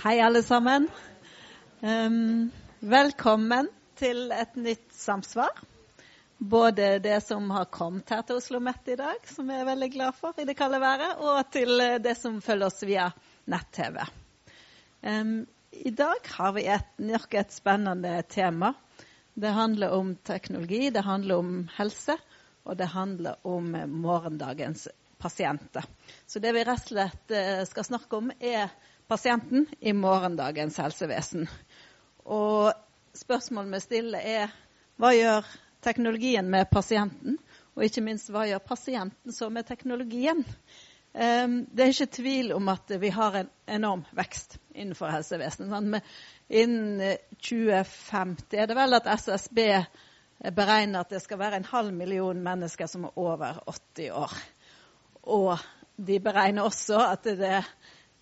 Hei, alle sammen. Um, velkommen til et nytt samsvar. Både det som har kommet her til Oslo Mett i dag, som jeg er veldig glad for i det kalde været, og til det som følger oss via nett-TV. Um, I dag har vi et, nok et spennende tema. Det handler om teknologi, det handler om helse, og det handler om morgendagens pasienter. Så det vi rett og slett eh, skal snakke om, er pasienten i morgendagens helsevesen. Og spørsmålet vi stiller, er hva gjør teknologien med pasienten? Og ikke minst, hva gjør pasienten så med teknologien? Um, det er ikke tvil om at vi har en enorm vekst innenfor helsevesenet. Innen 2050 er det vel at SSB beregner at det skal være en halv million mennesker som er over 80 år. Og de beregner også at det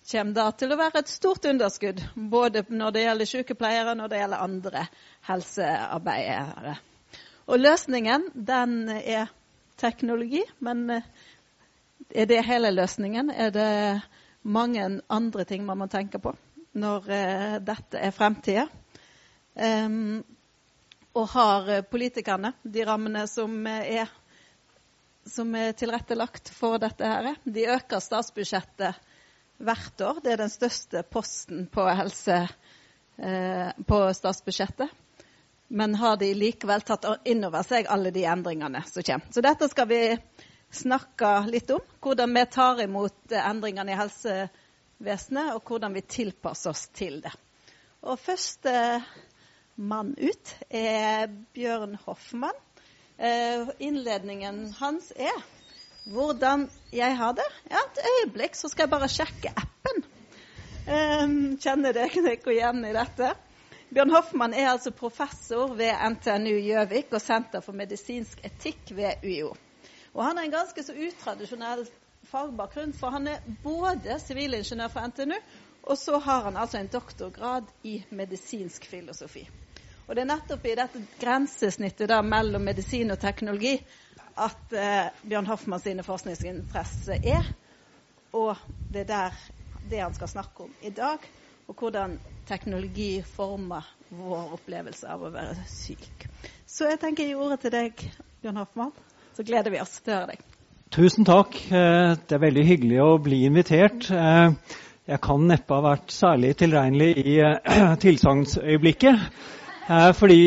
kommer da til å være et stort underskudd både når det gjelder sykepleiere og når det gjelder andre helsearbeidere. Og løsningen den er teknologi, men eh, er det hele løsningen? Er det mange andre ting man må tenke på når uh, dette er fremtida? Um, og har politikerne de rammene som er, som er tilrettelagt for dette her? De øker statsbudsjettet hvert år. Det er den største posten på helse eh, på statsbudsjettet. Men har de likevel tatt inn over seg alle de endringene som kommer. Så dette skal vi snakke litt om. Hvordan vi tar imot endringene i helsevesenet, og hvordan vi tilpasser oss til det. Og første mann ut er Bjørn Hoffmann. Eh, innledningen hans er hvordan jeg har det? Ja, et øyeblikk, så skal jeg bare sjekke appen. Um, kjenner dere dere igjen i dette? Bjørn Hoffmann er altså professor ved NTNU Gjøvik og Senter for medisinsk etikk ved UiO. Og han er en ganske så utradisjonell fagbakgrunn, for han er både sivilingeniør for NTNU, og så har han altså en doktorgrad i medisinsk filosofi. Og det er nettopp i dette grensesnittet da, mellom medisin og teknologi at eh, Bjørn Hoffmann sine forskningsinteresser er. Og det er det han skal snakke om i dag, og hvordan teknologi former vår opplevelse av å være syk. Så jeg tenker jeg gir ordet til deg, Bjørn Hoffmann. Så gleder vi oss til å høre deg. Tusen takk. Eh, det er veldig hyggelig å bli invitert. Eh, jeg kan neppe ha vært særlig tilregnelig i tilsagnsøyeblikket. Eh, fordi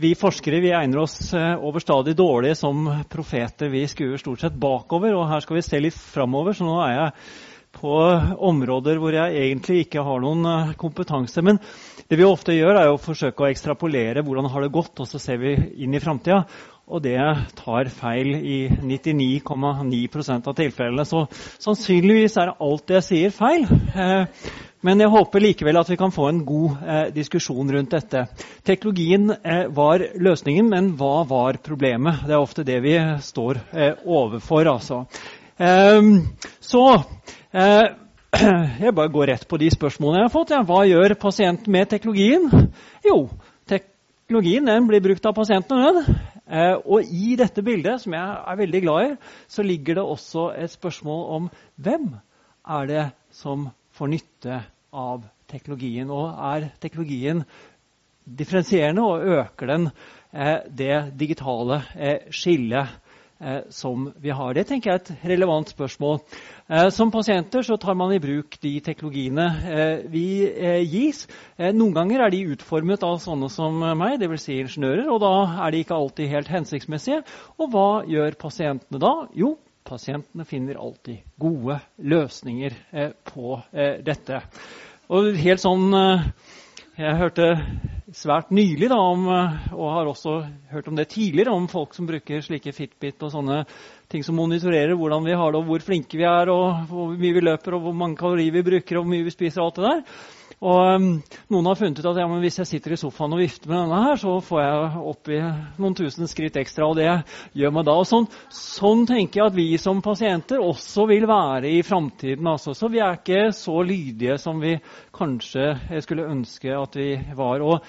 vi forskere vi egner oss over overstadig dårlig som profeter. Vi skuer stort sett bakover, og her skal vi se litt framover. Så nå er jeg på områder hvor jeg egentlig ikke har noen eh, kompetanse. Men det vi ofte gjør, er å forsøke å ekstrapolere hvordan har det gått, og så ser vi inn i framtida. Og det tar feil i 99,9% av tilfellene. Så sannsynligvis er alt det jeg sier, feil. Men jeg håper likevel at vi kan få en god eh, diskusjon rundt dette. Teknologien eh, var løsningen, men hva var problemet? Det er ofte det vi står eh, overfor. Altså. Ehm, så eh, jeg bare går rett på de spørsmålene jeg har fått. Ja. Hva gjør pasienten med teknologien? Jo, teknologien blir brukt av pasienten. Eh, og i dette bildet, som jeg er veldig glad i, så ligger det også et spørsmål om hvem er det som får nytte av teknologien. Og er teknologien differensierende, og øker den eh, det digitale eh, skillet eh, som vi har? Det tenker jeg er et relevant spørsmål. Som pasienter så tar man i bruk de teknologiene vi gis. noen ganger er de utformet av sånne som meg, dvs. Si ingeniører, og da er de ikke alltid helt hensiktsmessige. Og hva gjør pasientene da? Jo, pasientene finner alltid gode løsninger på dette. Og helt sånn eh, Jeg hørte svært nylig da, om, eh, og har også hørt om det tidligere, om folk som bruker slike Fitbit og sånne ting som monitorerer hvordan vi har det, og hvor flinke vi er, og hvor mye vi løper, og hvor mange kalorier vi bruker, og hvor mye vi spiser. og alt det der. Og um, Noen har funnet ut at ja, hvis jeg sitter i sofaen og vifter med denne, her, så får jeg opp i noen tusen skritt ekstra. og det gjør meg da. Og sånn, sånn, tenker jeg at vi som pasienter også vil være i framtiden. Altså. Så vi er ikke så lydige som vi kanskje skulle ønske at vi var. Og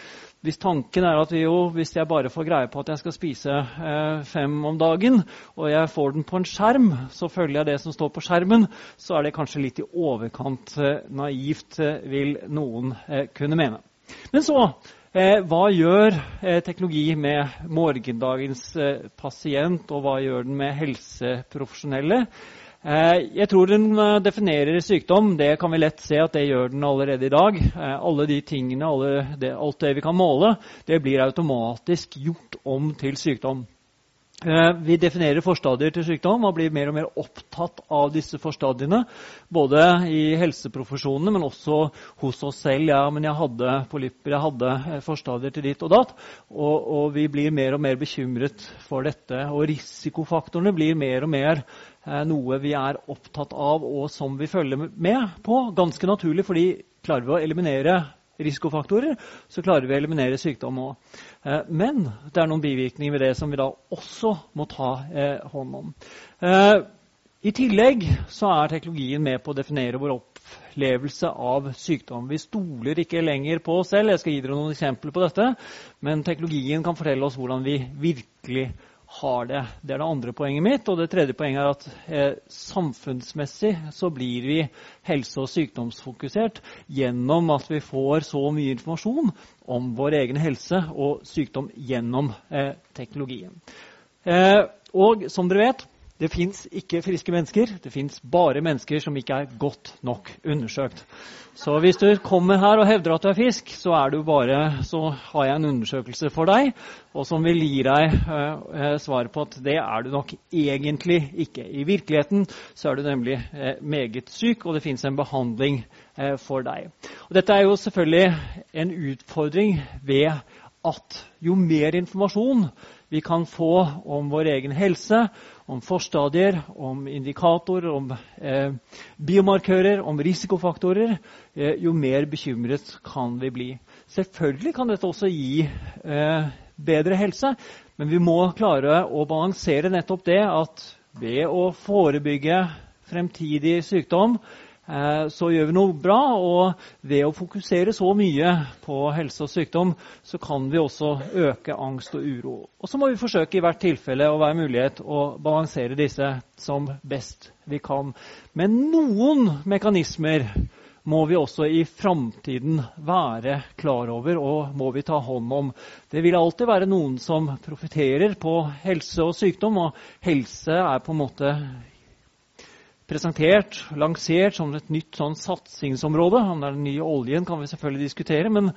hvis tanken er at jo, hvis jeg bare får greie på at jeg skal spise eh, fem om dagen, og jeg får den på en skjerm, så følger jeg det som står på skjermen, så er det kanskje litt i overkant eh, naivt, eh, vil noen kunne mene. Men så hva gjør teknologi med morgendagens pasient, og hva gjør den med helseprofesjonelle? Eh, jeg tror den eh, definerer sykdom. Det kan vi lett se at det gjør den allerede i dag. Eh, alle de tingene, alle det, alt det vi kan måle, det blir automatisk gjort om til sykdom. Vi definerer forstadier til sykdom og blir mer og mer opptatt av disse forstadiene. Både i helseprofesjonene, men også hos oss selv. Ja, men jeg hadde polypper, jeg hadde forstadier til ditt og datt. Og, og, vi blir mer og mer bekymret for dette. Og risikofaktorene blir mer og mer noe vi er opptatt av, og som vi følger med på. Ganske naturlig, fordi klarer vi å eliminere risikofaktorer, så klarer vi å eliminere sykdom òg. Eh, men det er noen bivirkninger ved det som vi da også må ta eh, hånd om. Eh, I tillegg så er teknologien med på å definere vår opplevelse av sykdom. Vi stoler ikke lenger på oss selv. Jeg skal gi dere noen eksempler på dette. Men teknologien kan fortelle oss hvordan vi virkelig har det. Det er det andre poenget mitt. Og det tredje poenget er at eh, samfunnsmessig så blir vi helse- og sykdomsfokusert gjennom at vi får så mye informasjon om vår egen helse og sykdom gjennom eh, teknologien. Eh, og som dere vet, det fins ikke friske mennesker. Det fins bare mennesker som ikke er godt nok undersøkt. Så hvis du kommer her og hevder at du er fisk, så, er bare, så har jeg en undersøkelse for deg, og som vil gi deg eh, svar på at det er du nok egentlig ikke. I virkeligheten så er du nemlig eh, meget syk, og det fins en behandling eh, for deg. Og dette er jo selvfølgelig en utfordring ved at jo mer informasjon vi kan få om vår egen helse, om forstadier, om indikatorer, om eh, biomarkører, om risikofaktorer, eh, jo mer bekymret kan vi bli. Selvfølgelig kan dette også gi eh, bedre helse, men vi må klare å balansere nettopp det at ved å forebygge fremtidig sykdom så gjør vi noe bra. Og ved å fokusere så mye på helse og sykdom, så kan vi også øke angst og uro. Og så må vi forsøke i hvert tilfelle å være mulighet å balansere disse som best vi kan. Men noen mekanismer må vi også i framtiden være klar over og må vi ta hånd om. Det vil alltid være noen som profitterer på helse og sykdom, og helse er på en måte presentert, lansert som et nytt sånn satsingsområde. Om det er den nye oljen, kan vi selvfølgelig diskutere. Men,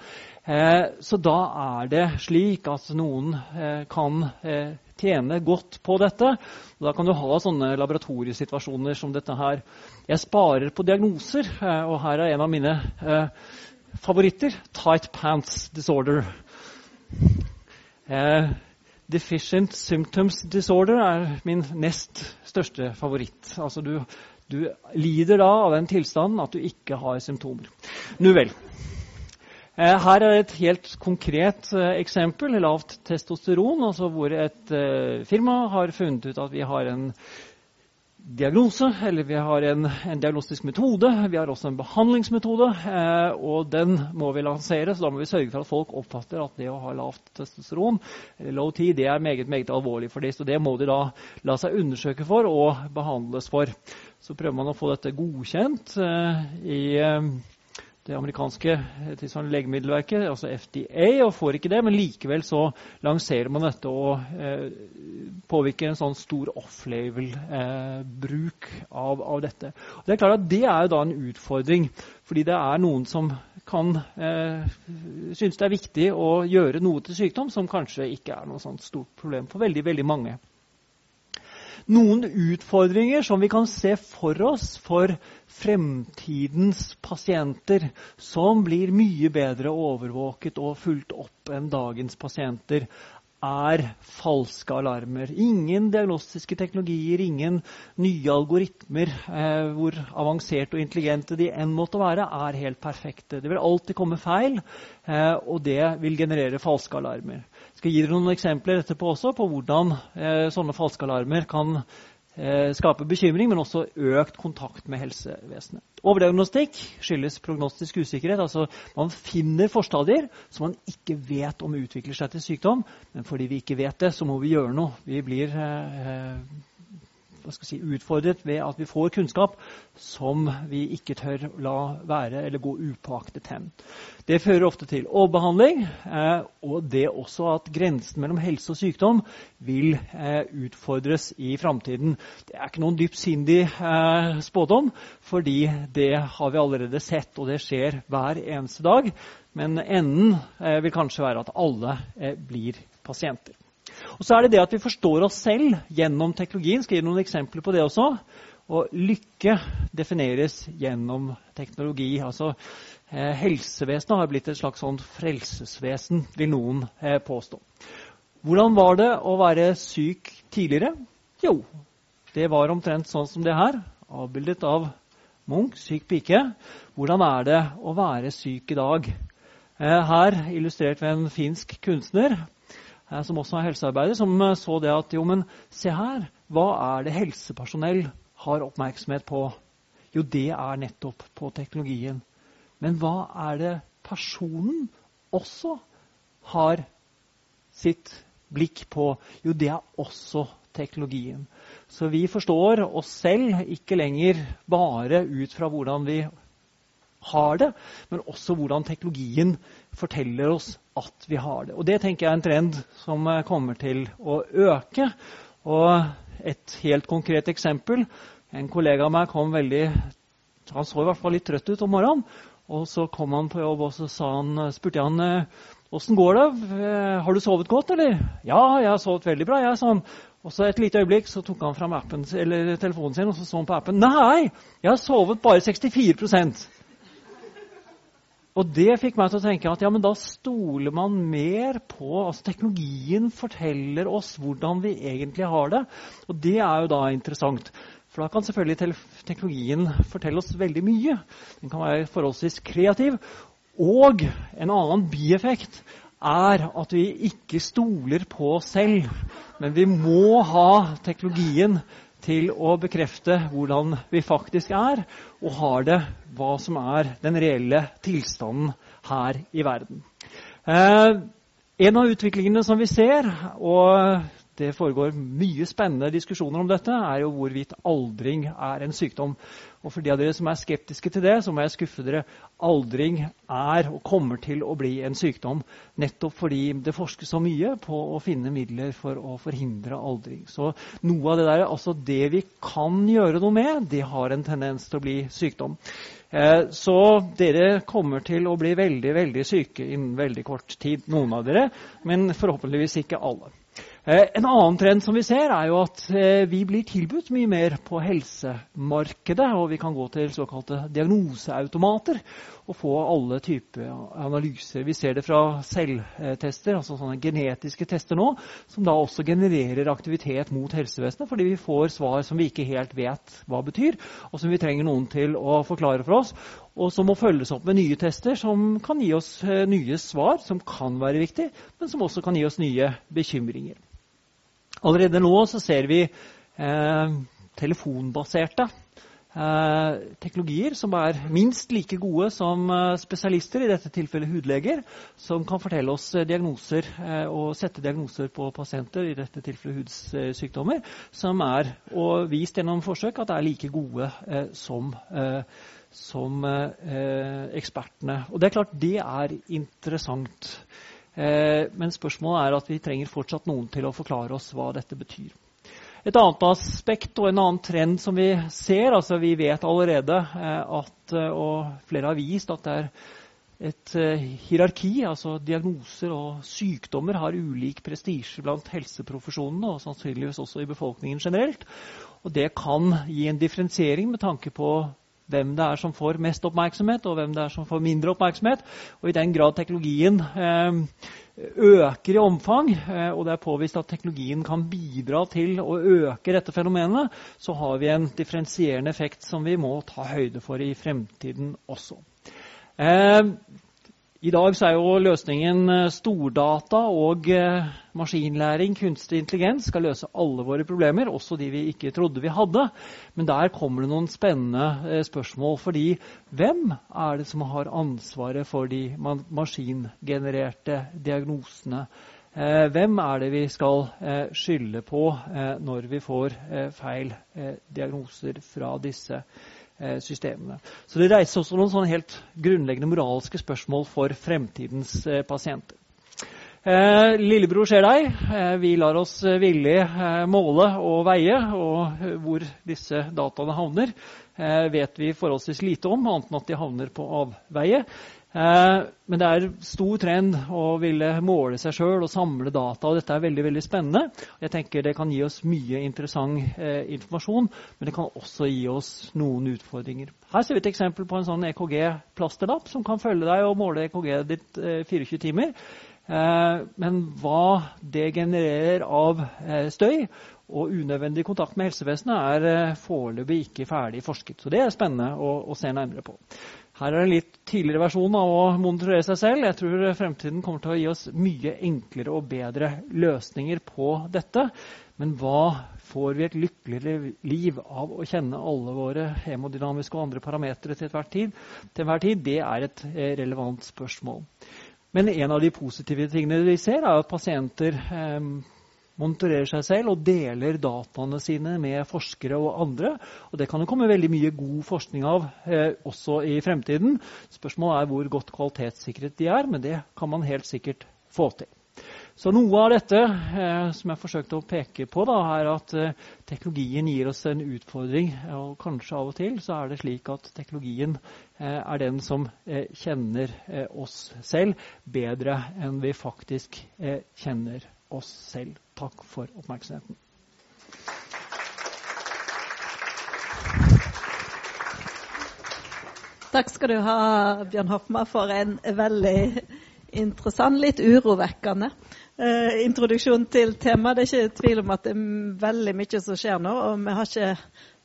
eh, så da er det slik at noen eh, kan eh, tjene godt på dette. Og da kan du ha sånne laboratoriesituasjoner som dette her. Jeg sparer på diagnoser, eh, og her er en av mine eh, favoritter. Tight pants disorder. Eh, Deficient symptoms disorder er min nest største favoritt. Altså du, du lider da av den tilstanden at du ikke har symptomer. Nu vel. Eh, her er et helt konkret eh, eksempel. Lavt testosteron. Altså hvor et eh, firma har funnet ut at vi har en diagnose, eller vi har en, en, diagnostisk metode. Vi har også en behandlingsmetode, eh, og den må vi lansere. Så da må vi sørge for at folk oppfatter at det å ha lavt testosteron eller low T, det er meget, meget alvorlig for dem. Så det må de da la seg undersøke for og behandles for. Så prøver man å få dette godkjent eh, i eh, det amerikanske sånn legemiddelverket, altså FDA, og får ikke det. Men likevel så lanserer man dette og eh, påvirker en sånn stor off-label-bruk eh, av, av, dette. Og det er klart at det er jo da en utfordring, fordi det er noen som kan eh, synes det er viktig å gjøre noe til sykdom som kanskje ikke er noe sånt stort problem for veldig, veldig mange noen utfordringer som vi kan se for oss for fremtidens pasienter, som blir mye bedre overvåket og fulgt opp enn dagens pasienter, er falske alarmer. Ingen diagnostiske teknologier, ingen nye algoritmer, eh, hvor avanserte og intelligente de enn måtte være, er helt perfekte. Det vil alltid komme feil, eh, og det vil generere falske alarmer skal gi dere noen eksempler etterpå også på hvordan eh, sånne falske alarmer kan eh, skape bekymring, men også økt kontakt med helsevesenet. Overdiagnostikk skyldes prognostisk usikkerhet. altså Man finner forstadier som man ikke vet om utvikler seg til sykdom. Men fordi vi ikke vet det, så må vi gjøre noe. Vi blir eh, si, utfordret ved at vi får kunnskap som vi ikke tør la være eller gå upåaktet hen. Det fører ofte til overbehandling, eh, og det også at grensen mellom helse og sykdom vil eh, utfordres i framtiden. Det er ikke noen dypsindig eh, spådom, fordi det har vi allerede sett, og det skjer hver eneste dag. Men enden vil kanskje være at alle blir pasienter. Og så er det det at vi forstår oss selv gjennom teknologien. Skal gi noen eksempler på det også. Og lykke defineres gjennom teknologi. Altså, eh, Helsevesenet har blitt et slags sånn frelsesvesen, vil noen eh, påstå. Hvordan var det å være syk tidligere? Jo, det var omtrent sånn som det her. Avbildet av Munch, syk pike. Hvordan er det å være syk i dag? Eh, her illustrert ved en finsk kunstner som også er helsearbeider, som eh, så det at jo, men se her, hva er det helsepersonell har oppmerksomhet på? Jo, det er nettopp på teknologien. Men hva er det personen også har sitt blikk på? Jo, det er også teknologien. Så vi forstår oss selv ikke lenger bare ut fra hvordan vi har det, men også hvordan teknologien forteller oss at vi har det. Og Det tenker jeg er en trend som eh, kommer til å øke. Og et helt konkret eksempel En kollega av meg kom veldig Han så i hvert fall litt trøtt ut om morgenen. Og så kom han på jobb og så han, spurte jeg han åssen går det. Eh, har du sovet godt, eller? Ja, jeg har sovet veldig bra. jeg, sånn. Og så Et lite øyeblikk så tok han fram appen, telefonen sin og så så han på appen. Nei, jeg har sovet bare 64 og det fikk meg til å tenke at ja, men da stoler man mer på altså Teknologien forteller oss hvordan vi egentlig har det. Og det er jo da interessant. For da kan selvfølgelig teknologien fortelle oss veldig mye. Den kan være forholdsvis kreativ. Og en annen bieffekt er at vi ikke stoler på oss selv. Men vi må ha teknologien til å bekrefte hvordan vi faktisk er, og har det, hva som er den reelle tilstanden her i verden. Eh, en av utviklingene som vi ser, og det foregår mye spennende diskusjoner om dette, er jo hvorvidt aldring er en sykdom. Og for de av dere som er skeptiske til det, så må jeg skuffe dere. Aldring er og kommer til å bli en sykdom nettopp fordi det forskes så mye på å finne midler for å forhindre aldring. Så noe av det der, altså det vi kan gjøre noe med, det har en tendens til å bli sykdom. Eh, så dere kommer til å bli veldig veldig syke innen veldig kort tid, noen av dere, men forhåpentligvis ikke alle. Eh, en annen trend som vi ser, er jo at eh, vi blir tilbudt mye mer på helsemarkedet. Og vi kan gå til såkalte diagnoseautomater og få alle typer analyser. Vi ser det fra selvtester, altså sånne genetiske tester nå, som da også genererer aktivitet mot helsevesenet, fordi vi får svar som vi ikke helt vet hva betyr, og som vi trenger noen til å forklare for oss. Og som må følges opp med nye tester som kan gi oss eh, nye svar, som kan være viktige, men som også kan gi oss nye bekymringer. Allerede nå så ser vi eh, telefonbaserte eh, teknologier som er minst like gode som eh, spesialister, i dette tilfellet hudleger, som kan fortelle oss eh, diagnoser eh, og sette diagnoser på pasienter, i dette tilfellet hudsykdommer, som er og vist gjennom forsøk at er like gode eh, som som ekspertene. Og det er klart det er interessant. Eh, men spørsmålet er at vi trenger fortsatt noen til å forklare oss hva dette betyr. Et annet aspekt og en annen trend som vi ser altså Vi vet allerede eh, at, eh, og flere har vist, at det er et hierarki. altså Diagnoser og sykdommer har ulik prestisje blant helseprofesjonene og sannsynligvis også i befolkningen generelt. Og det kan gi en differensiering med tanke på hvem det er som får mest oppmerksomhet, og hvem det er som får mindre oppmerksomhet. Og i den grad teknologien eh, øker i omfang, eh, og det er påvist at teknologien kan bidra til å øke dette fenomenet, så har vi en differensierende effekt som vi må ta høyde for i fremtiden også. I dag er jo løsningen eh, stordata og eh, maskinlæring, kunstig intelligens, skal løse alle våre problemer, også de vi ikke trodde vi hadde. Men der kommer det noen spennende eh, spørsmål. Fordi hvem er det som har ansvaret for de maskingenererte diagnosene? Hvem er det vi skal skylde på når vi får feil diagnoser fra disse systemene. Så det reiser også noen sånne helt grunnleggende moralske spørsmål for fremtidens eh, pasienter. Eh, lillebror ser deg. Eh, vi lar oss villig eh, måle og veie. Og hvor disse dataene havner, eh, vet vi forholdsvis lite om, annet enn at de havner på avveie. Eh, men det er stor trend å ville måle seg sjøl og samle data. og Dette er veldig veldig spennende. Jeg tenker Det kan gi oss mye interessant eh, informasjon, men det kan også gi oss noen utfordringer. Her ser vi et eksempel på en sånn EKG-plasterlapp som kan følge deg og måle EKG-et ditt eh, 24 timer. Eh, men hva det genererer av støy og unødvendig kontakt med helsevesenet, er foreløpig ikke ferdig forsket. Så det er spennende å se nærmere på. Her er en litt tidligere versjon av å monitorere seg selv. Jeg tror fremtiden kommer til å gi oss mye enklere og bedre løsninger på dette. Men hva får vi et lykkeligere liv av å kjenne alle våre hemodynamiske og andre parametere til tid? Tid? Det er et eh, relevant spørsmål. Men en av de positive tingene vi ser, er at pasienter eh, monitorerer seg selv og deler dataene sine med forskere og andre. Og Det kan det komme veldig mye god forskning av eh, også i fremtiden. Spørsmålet er hvor godt kvalitetssikret de er, men det kan man helt sikkert få til. Så Noe av dette eh, som jeg forsøkte å peke på, da, er at eh, teknologien gir oss en utfordring. og Kanskje av og til så er det slik at teknologien eh, er den som eh, kjenner eh, oss selv bedre enn vi faktisk kjenner oss selv. Takk for oppmerksomheten. Takk skal du ha, Bjørn Hoffmar, for en veldig interessant, litt urovekkende eh, introduksjon til temaet. Det er ikke tvil om at det er veldig mye som skjer nå, og vi har ikke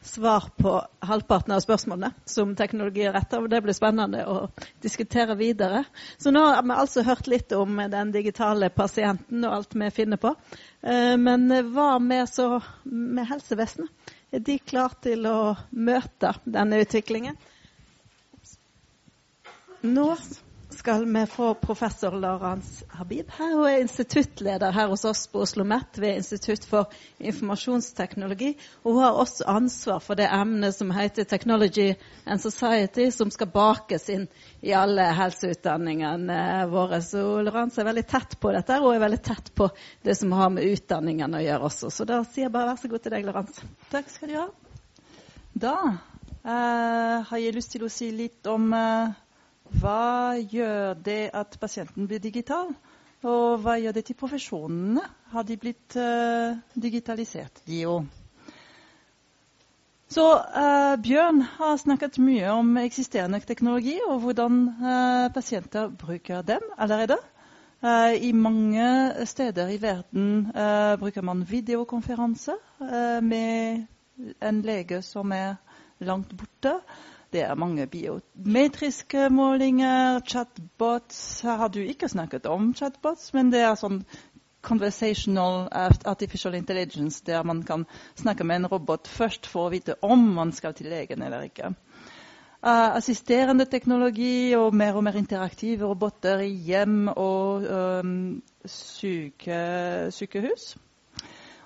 svar på halvparten av spørsmålene som teknologi er retta. Det blir spennende å diskutere videre. Så nå har vi altså hørt litt om den digitale pasienten og alt vi finner på. Eh, men hva med, så, med helsevesenet? Er de klare til å møte denne utviklingen? Nå skal vi få professor Larans Habib her. Hun er instituttleder her hos oss på Oslo OsloMet ved Institutt for informasjonsteknologi. Og hun har også ansvar for det emnet som heter Technology and Society, som skal bakes inn i alle helseutdanningene våre. Så Larans er veldig tett på dette, og er veldig tett på det som har med utdanningene å gjøre også. Så da sier jeg bare vær så god til deg, Larans. Takk skal du ha. Da uh, har jeg lyst til å si litt om uh, hva gjør det at pasienten blir digital? Og hva gjør det til profesjonene? Har de blitt uh, digitalisert, de òg? Så uh, Bjørn har snakket mye om eksisterende teknologi og hvordan uh, pasienter bruker dem allerede. I mange steder i verden bruker man videokonferanse med en lege som er langt borte. Det er mange biometriske målinger, chatbots. Her har du ikke snakket om chatbots, men det er sånn conversational artificial intelligence, der man kan snakke med en robot først for å vite om man skal til legen eller ikke. Uh, assisterende teknologi og mer og mer interaktive roboter i hjem og um, syke, sykehus.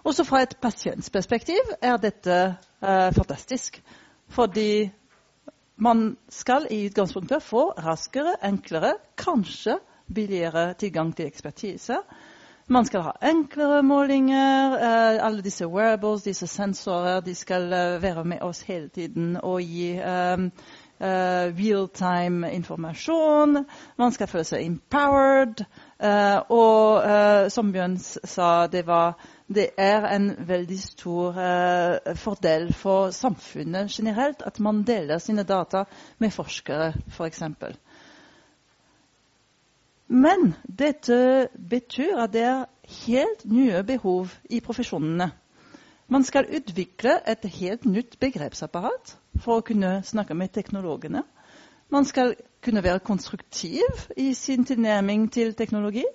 Også fra et pasientsperspektiv er dette uh, fantastisk. Fordi man skal i utgangspunktet få raskere, enklere, kanskje billigere tilgang til ekspertise. Man skal ha enklere målinger. Uh, alle disse wearables, disse sensorer, de skal uh, være med oss hele tiden og gi um, uh, real-time informasjon. Man skal føle seg empowered. og som Bjørn sa, det var det er en veldig stor eh, fordel for samfunnet generelt at man deler sine data med forskere, f.eks. For Men dette betyr at det er helt nye behov i profesjonene. Man skal utvikle et helt nytt begrepsapparat for å kunne snakke med teknologene. Man skal kunne være konstruktiv i sin tilnærming til teknologi.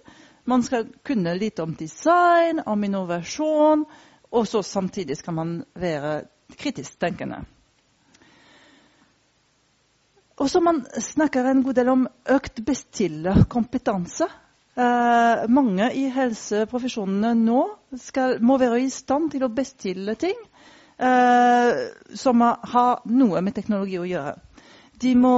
Man skal kunne litt om design, om innovasjon, og så samtidig skal man være kritisk tenkende. Og så Man snakker en god del om økt bestillerkompetanse. Eh, mange i helseprofesjonene nå skal, må være i stand til å bestille ting eh, som har noe med teknologi å gjøre. De må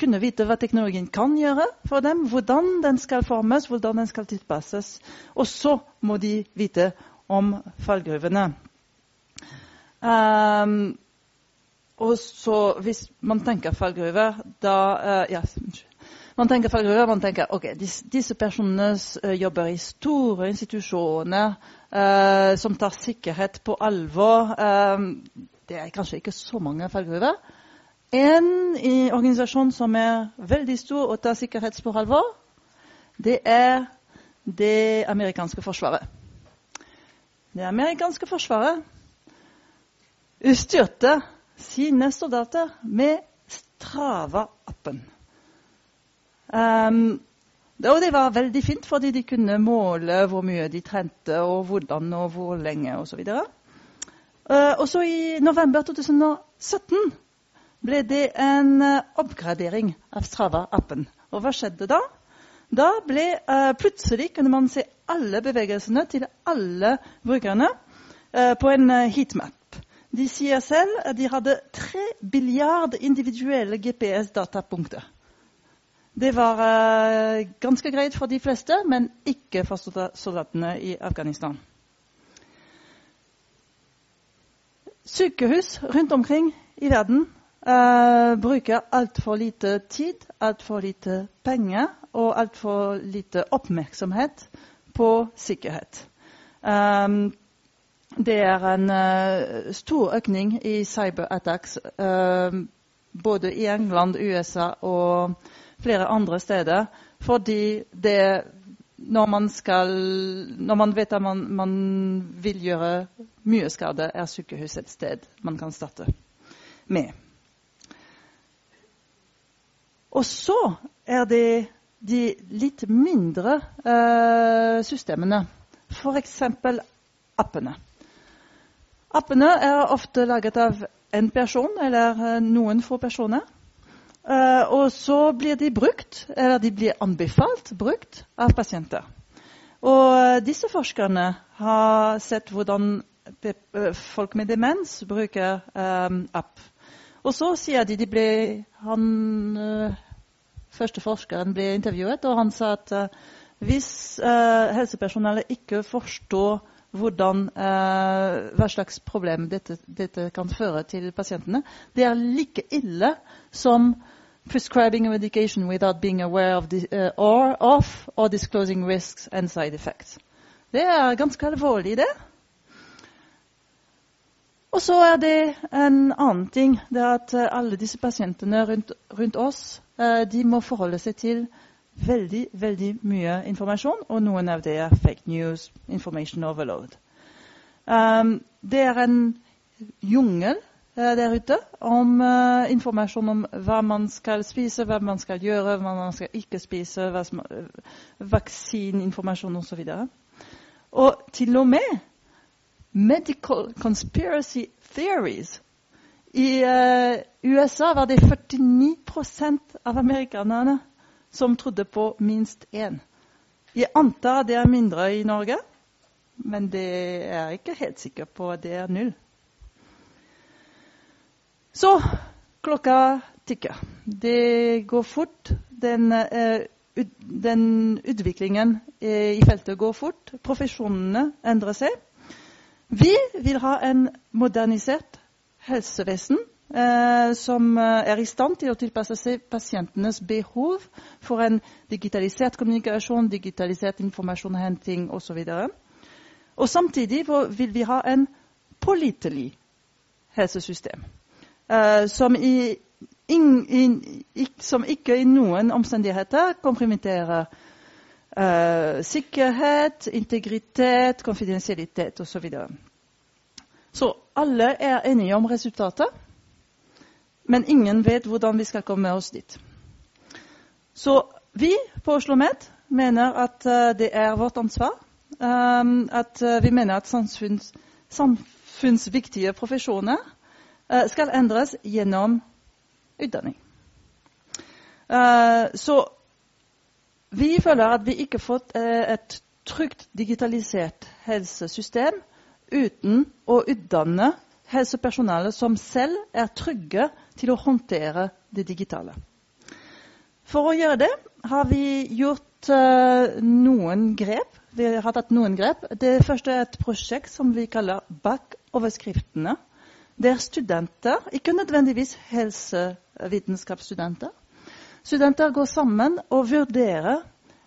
kunne vite hva teknologien kan gjøre for dem, hvordan den skal formes, hvordan den skal tilpasses. Og så må de vite om fallgruvene. Um, og så hvis man tenker fallgruver, da uh, ja, man tenker fallgruver, man tenker ok, disse, disse personene uh, jobber i store institusjoner uh, som tar sikkerhet på alvor. det er kanskje ikke så mange fallgruver. En organisasjon som er veldig stor og tar sikkerhet på alvor, det er det amerikanske forsvaret. Det amerikanske forsvaret utstyrte sine soldater med Strava-appen. Um, og det var veldig fint, fordi de kunne måle hvor mye de trente, og hvordan og hvor lenge osv. Og, uh, og så i november 2017 ble det en uh, oppgradering av Strava-appen. Og hva skjedde da? Da ble uh, plutselig kunne man se alle bevegelsene til alle brukerne uh, på en heatmap. De sier selv at de hadde tre billiard individuelle GPS-datapunkter. Det var uh, ganske greit for de fleste, men ikke for soldatene i Afghanistan. Sykehus rundt omkring i verden uh, bruker altfor lite tid, altfor lite penger og altfor lite oppmerksomhet på sikkerhet. Um, det er en uh, stor økning i cyberattacks uh, både i England, USA og flere andre steder. Fordi det når man, skal, når man vet at man, man, vil gjøre mye skade, er sykehus et sted man kan starte med. Og så er det de litt mindre eh, systemene, f.eks. appene. Appene er ofte laget av en person eller eh, noen få personer. Uh, og så blir de brukt, eller de blir anbefalt brukt, av pasienter. Og uh, disse forskerne har sett hvordan folk med demens bruker um, app. Og så sier de, de ble, Han uh, første forskeren ble intervjuet, og han sa at hvis helsepersonellet ikke forstår hvordan, eh, hva slags problem dette, dette, kan føre til pasientene. Det er like ille som prescribing a medication without being aware of, the, uh, or, of or disclosing risks and side effects. Det er ganske alvorlig, det. Og så er det en annen ting. Det er at eh, alle disse pasientene rundt, rundt oss uh, de må forholde seg til veldig veldig mye informasjon, og noen av det er fake news, information overload. Um, det er en jungel uh, der ute om uh, informasjon om hva man skal spise, hva man skal gjøre, hva man skal ikke spise, som, uh, vaksineinformasjon osv. Og, og til og med medical conspiracy theories. I USA var det 49% av amerikanerne som trodde på minst én. Jeg antar det er mindre i Norge, men det er ikke helt sikker på at det er null. Så klokka tikker. Det går fort. Den, uh, den utviklingen uh, i feltet går fort. Profesjonene endrer seg. Vi vil ha en modernisert helsevesen Eh, som eh, er i stand til å tilpasse seg pasientenes behov for en digitalisert kommunikasjon, digitalisert informasjonshenting osv. Og, og samtidig vil vi ha en pålitelig helsesystem uh, som, i, in, in, som, ikke i noen omstendigheter kompromitterer uh, sikkerhet, integritet, konfidensialitet osv. Så, videre. så alle er enige om resultatet. Men ingen vet hvordan vi skal komme oss dit. Så vi på Oslo OsloMet mener at uh, det er vårt ansvar. Um, at uh, vi mener at samfunns, samfunnsviktige profesjoner skal endres gjennom utdanning. så vi føler at vi ikke har fått et trygt digitalisert helsesystem uten å utdanne helsepersonale som selv er trygge til å håndtere det digitale. For å gjøre det har vi gjort uh, noen grep. Vi har tatt noen grep. Det første er et prosjekt som vi kaller Bak overskriftene. Der studenter, ikke nødvendigvis helsevitenskapsstudenter, studenter går sammen og vurderer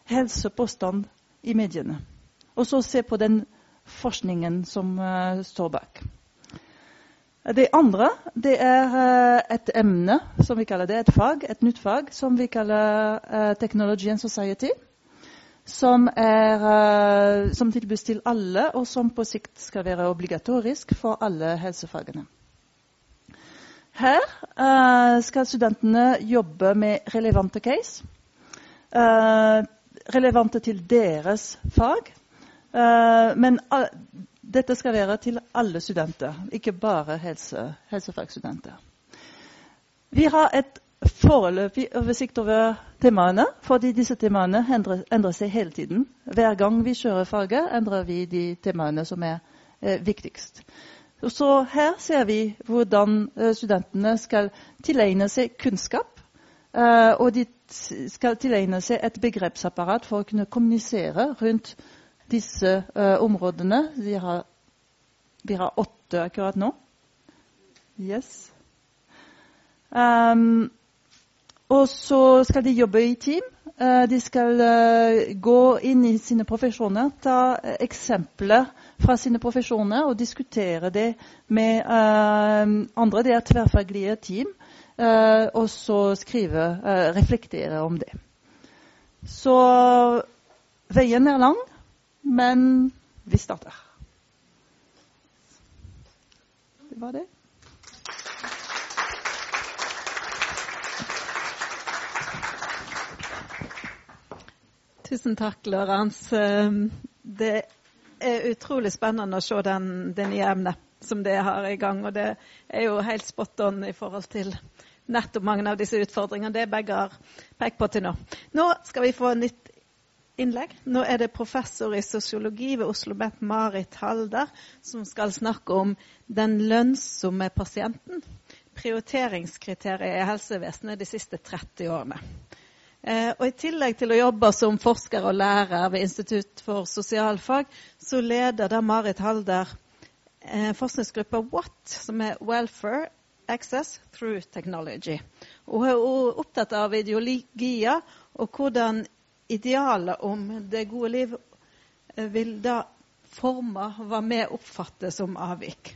helsepåstand i mediene. Og så se på den forskningen som uh, står bak. Det andre det er uh, et emne, som vi kaller det, et fag, et nytt fag, som vi kaller uh, Technology and Society. Som, er, som tilbys til alle, og som på sikt skal være obligatorisk for alle helsefagene. Her skal studentene jobbe med relevante case. relevante til deres fag. Uh, men dette skal være til alle studenter, ikke bare helse, helsefagstudenter. Vi har et foreløpig oversikt over temaene, fordi disse temaene endrer, endrer, seg hele tiden. Hver gang vi kjører faget, endrer vi de temaene som er eh, viktigst. Så her ser vi hvordan eh, studentene skal tilegne seg kunnskap. Eh, og de skal tilegne seg et begrepsapparat for å kunne kommunisere rundt disse uh, områdene. Vi har, vi har, åtte akkurat nå. Yes. Um, og så skal de jobbe i team. De skal gå inn i sine profesjoner, ta eksempler fra sine profesjoner og diskutere det med andre. Det er tverrfaglige team. og så skrive, reflektere om det. Så veien er lang. Men vi starter. Det var det. Tusen takk, Lorentz. Det er utrolig spennende å se den, det nye emnet som det har i gang. Og det er jo helt spot on i forhold til nettopp mange av disse utfordringene det begge har pekt på til nå. Nå skal vi få nytt innlegg. Nå er det professor i sosiologi ved Oslo OsloMet, Marit Halder, som skal snakke om den lønnsomme pasienten. Prioriteringskriteriet i helsevesenet de siste 30 årene. Eh, og I tillegg til å jobbe som forsker og lærer ved Institutt for sosialfag, så leder da Marit Halder eh, forskningsgruppa WHAT, som er Welfare Access Through Technology. Og hun er opptatt av ideologier og hvordan idealet om det gode liv eh, vil da forme hva vi oppfatter som avvik.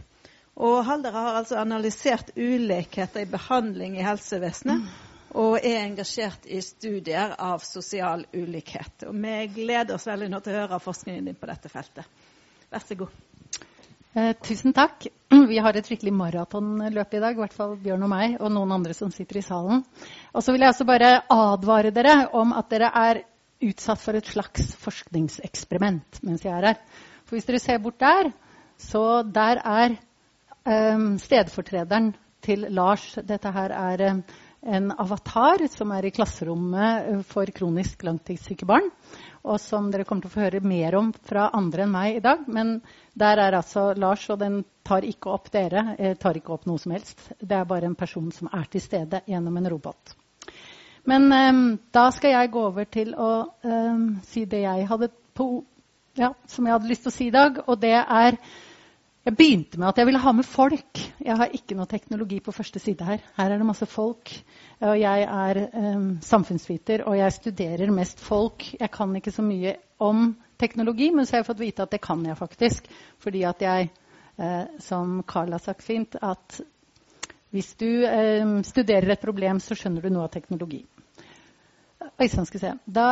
Og Halder har altså analysert ulikheter i behandling i helsevesenet og er engasjert i studier av sosial ulikhet. Og Vi gleder oss veldig nå til å høre forskningen din på dette feltet. Vær så god. Eh, tusen takk. Vi har et skikkelig maratonløp i dag, i hvert fall Bjørn og meg og noen andre som sitter i salen. Og så vil jeg også bare advare dere om at dere er utsatt for et slags forskningseksperiment mens jeg er her. For hvis dere ser bort der, så der er eh, stedfortrederen til Lars. Dette her er um, en avatar som er i klasserommet eh, for kronisk langtidssyke barn. Og som dere kommer til å få høre mer om fra andre enn meg i dag. Men der er altså Lars, og den tar ikke opp dere. Eh, tar ikke opp noe som helst. Det er bare en person som er til stede gjennom en robot. Men um, da skal jeg gå over til å um, si det jeg hadde på, ja, som jeg hadde lyst til å si i dag. Og det er Jeg begynte med at jeg ville ha med folk. Jeg har ikke noe teknologi på første side her. Her er det masse folk. Og jeg er um, samfunnsviter, og jeg studerer mest folk. Jeg kan ikke så mye om teknologi, men så har jeg fått vite at det kan jeg faktisk. Fordi at jeg, eh, som Carl har sagt fint, at hvis du eh, studerer et problem, så skjønner du noe av teknologi. Oi sånn skal jeg se. Da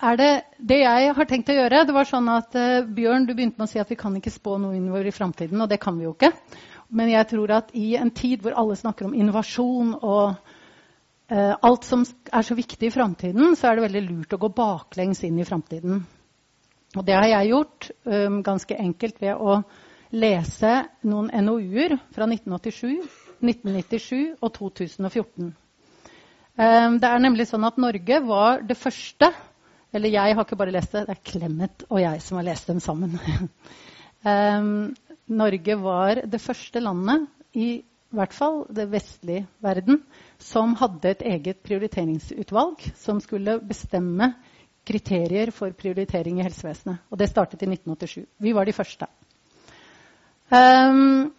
er det det jeg har tenkt å gjøre. Det var sånn at uh, Bjørn, du begynte med å si at vi kan ikke spå noe innover i framtiden, og det kan vi jo ikke. Men jeg tror at i en tid hvor alle snakker om innovasjon og uh, alt som er så viktig i framtiden, så er det veldig lurt å gå baklengs inn i framtiden. Og det har jeg gjort um, ganske enkelt ved å lese noen NOU-er fra 1987, 1997 og 2014. Um, det er nemlig sånn at Norge var det første Eller jeg har ikke bare lest det, det er Clemet og jeg som har lest dem sammen. um, Norge var det første landet i hvert fall det vestlige verden, som hadde et eget prioriteringsutvalg som skulle bestemme kriterier for prioritering i helsevesenet. Og det startet i 1987. Vi var de første. Um,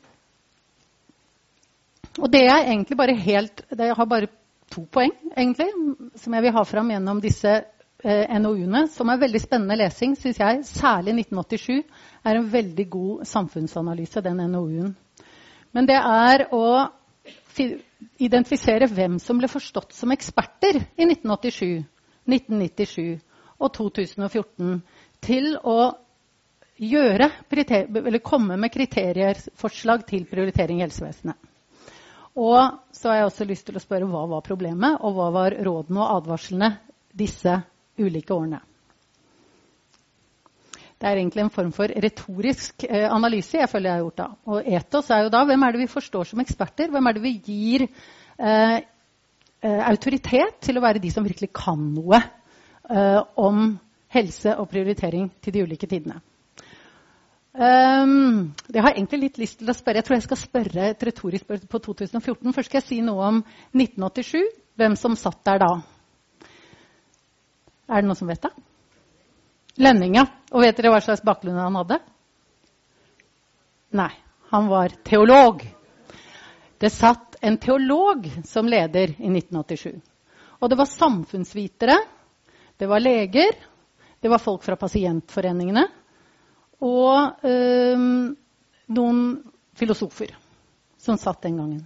og det er egentlig bare helt Jeg har bare to poeng, egentlig, som jeg vil ha fram gjennom disse eh, NOU-ene, som er veldig spennende lesing, syns jeg. Særlig 1987 er en veldig god samfunnsanalyse, den NOU-en. Men det er å identifisere hvem som ble forstått som eksperter i 1987, 1997 og 2014 til å gjøre, komme med kriterieforslag til prioritering i helsevesenet. Og så har jeg også lyst til å spørre hva var problemet, og hva var rådene og advarslene disse ulike årene. Det er egentlig en form for retorisk eh, analyse jeg føler jeg har gjort da. Og etos er jo da hvem er det vi forstår som eksperter? Hvem er det vi gir eh, eh, autoritet til å være de som virkelig kan noe eh, om helse og prioritering til de ulike tidene? Um, jeg har egentlig litt lyst til å spørre. Jeg tror jeg skal spørre et retorisk spørsmål på 2014. Først skal jeg si noe om 1987. Hvem som satt der da. Er det noen som vet det? Lønninga. Og vet dere hva slags bakgrunn han hadde? Nei, han var teolog. Det satt en teolog som leder i 1987. Og det var samfunnsvitere, det var leger, det var folk fra pasientforeningene og øh, noen filosofer som satt den gangen.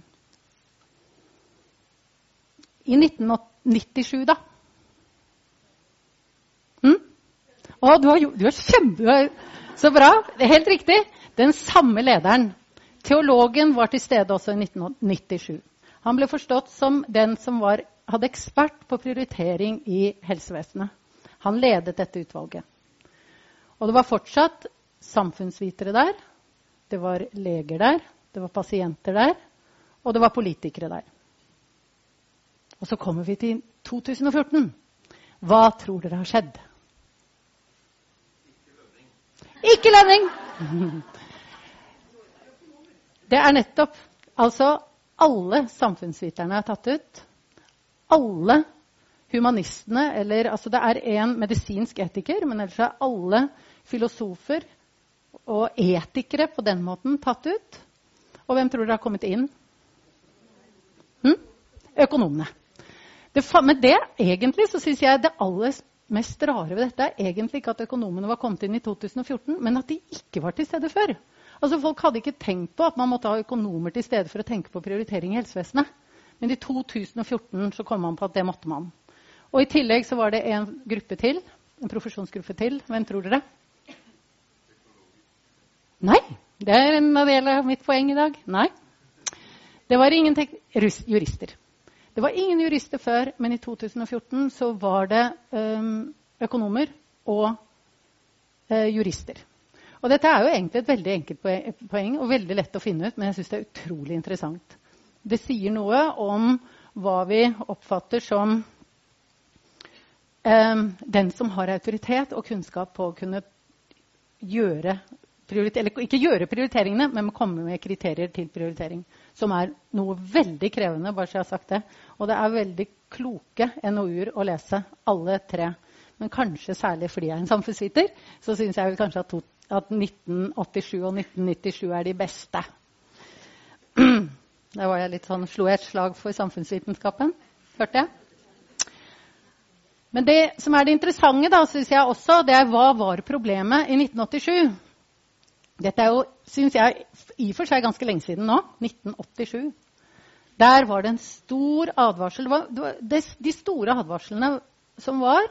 I 1997, da Å, du har, du har kjempe... Så bra. Det er helt riktig. Den samme lederen. Teologen var til stede også i 1997. Han ble forstått som den som var, hadde ekspert på prioritering i helsevesenet. Han ledet dette utvalget. Og det var fortsatt samfunnsvitere der. Det var leger der. Det var pasienter der. Og det var politikere der. Og så kommer vi til 2014. Hva tror dere har skjedd? Ikke lønning! Det er nettopp Altså, alle samfunnsviterne er tatt ut. Alle humanistene eller, altså Det er én medisinsk etiker, men ellers er alle filosofer og etikere på den måten tatt ut. Og hvem tror dere har kommet inn? Hm? Økonomene. Det, med det egentlig så syns jeg det aller mest rare ved dette er egentlig ikke at økonomene var kommet inn i 2014, men at de ikke var til stede før. Altså Folk hadde ikke tenkt på at man måtte ha økonomer til stede for å tenke på prioritering i helsevesenet. Men i 2014 så kom man på at det måtte man. Og I tillegg så var det en gruppe til, en profesjonsgruppe til. Hvem tror dere? Nei. Det er en del av mitt poeng i dag. Nei. Det var ingen jurister. Det var ingen jurister før, men i 2014 så var det um, økonomer og uh, jurister. Og dette er jo egentlig et veldig enkelt poeng og veldig lett å finne ut, men jeg syns det er utrolig interessant. Det sier noe om hva vi oppfatter som um, den som har autoritet og kunnskap på å kunne gjøre eller ikke gjøre prioriteringene, men komme med kriterier til prioritering. Som er noe veldig krevende, bare så jeg har sagt det. Og det er veldig kloke NOU-er å lese, alle tre. Men kanskje særlig fordi jeg er en samfunnsviter, så syns jeg kanskje at, at 1987 og 1997 er de beste. Der var jeg litt sånn, slo jeg et slag for samfunnsvitenskapen. Hørte jeg? Men det som er det interessante, da, synes jeg også, det er hva var problemet i 1987? Dette er jo, syns jeg, i og for seg ganske lenge siden nå. 1987. Der var det en stor advarsel. De store advarslene som var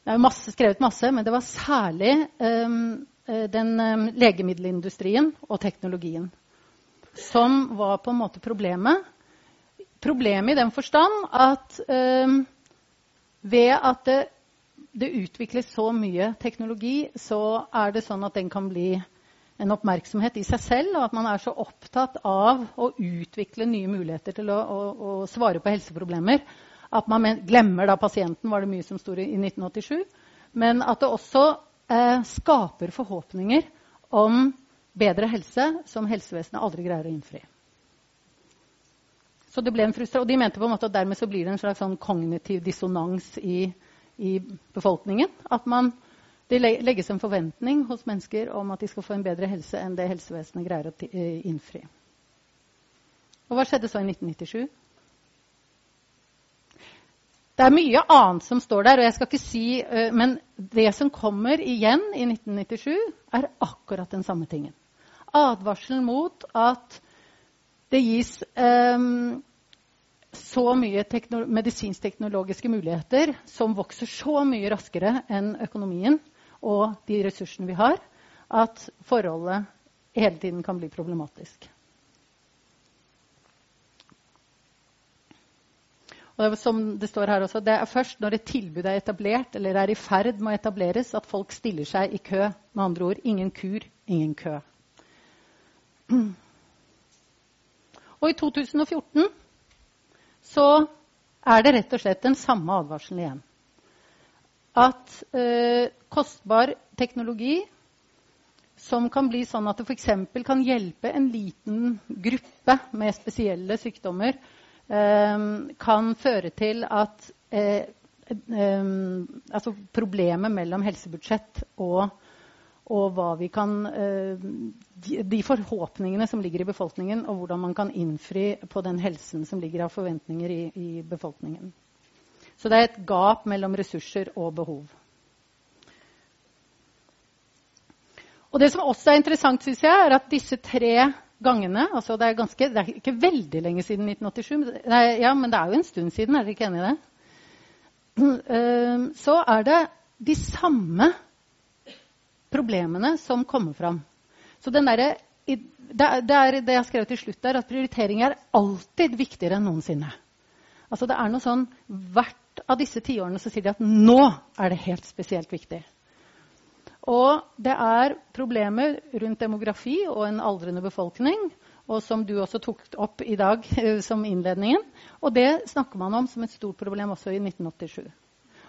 Det er masse, skrevet masse, men det var særlig um, den um, legemiddelindustrien og teknologien som var på en måte problemet Problemet i den forstand at um, ved at det, det, utvikles så mye teknologi, så er det sånn at den kan bli en oppmerksomhet i seg selv, og at man er så opptatt av å utvikle nye muligheter til å, å, å svare på helseproblemer at man glemmer da pasienten, var det mye som sto i 1987. Men at det også eh, skaper forhåpninger om bedre helse som helsevesenet aldri greier å innfri. Så det ble en frustra, Og de mente på en måte at dermed så blir det en slags sånn kognitiv dissonans i, i befolkningen. At man, det legges en forventning hos mennesker om at de skal få en bedre helse enn det helsevesenet greier å eh, innfri. Og hva skjedde så i 1997? Det er mye annet som står der, og jeg skal ikke si, uh, men det som kommer igjen i 1997, er akkurat den samme tingen. Advarselen mot at det gis um, så mye teknolo medisinsk-teknologiske muligheter som vokser så mye raskere enn økonomien og de ressursene vi har, at forholdet hele tiden kan bli problematisk. Og som det står her også, Det er først når et tilbud er etablert eller er i ferd med å etableres, at folk stiller seg i kø. Med andre ord ingen kur, ingen kø. Og i 2014 så er det rett og slett den samme advarselen igjen. At eh, kostbar teknologi som kan bli sånn at det f.eks. kan hjelpe en liten gruppe med spesielle sykdommer, eh, kan føre til at eh, ehm, altså problemet mellom helsebudsjett og, og hva vi kan eh, de, de, forhåpningene som ligger i befolkningen, og hvordan man kan innfri på den helsen som ligger av forventninger i, i befolkningen. Så det er et gap mellom ressurser og behov. Og Det som også er interessant, synes jeg, er at disse tre gangene altså det, er ganske, det, er ikke veldig lenge siden 1987, nei, ja, men det er jo en stund siden. Er dere ikke enig i det? Ehm, så er det de samme problemene som kommer fram. Så der, det, er det jeg skrev til slutt der, at prioritering er alltid viktigere enn noensinne. Altså det er noe sånn, Hvert av disse tiårene så sier de at nå er det helt spesielt viktig. Og det er problemer rundt demografi og en aldrende befolkning. Og som du også tok opp i dag som innledningen. Og det snakker man om som et stort problem også i 1987.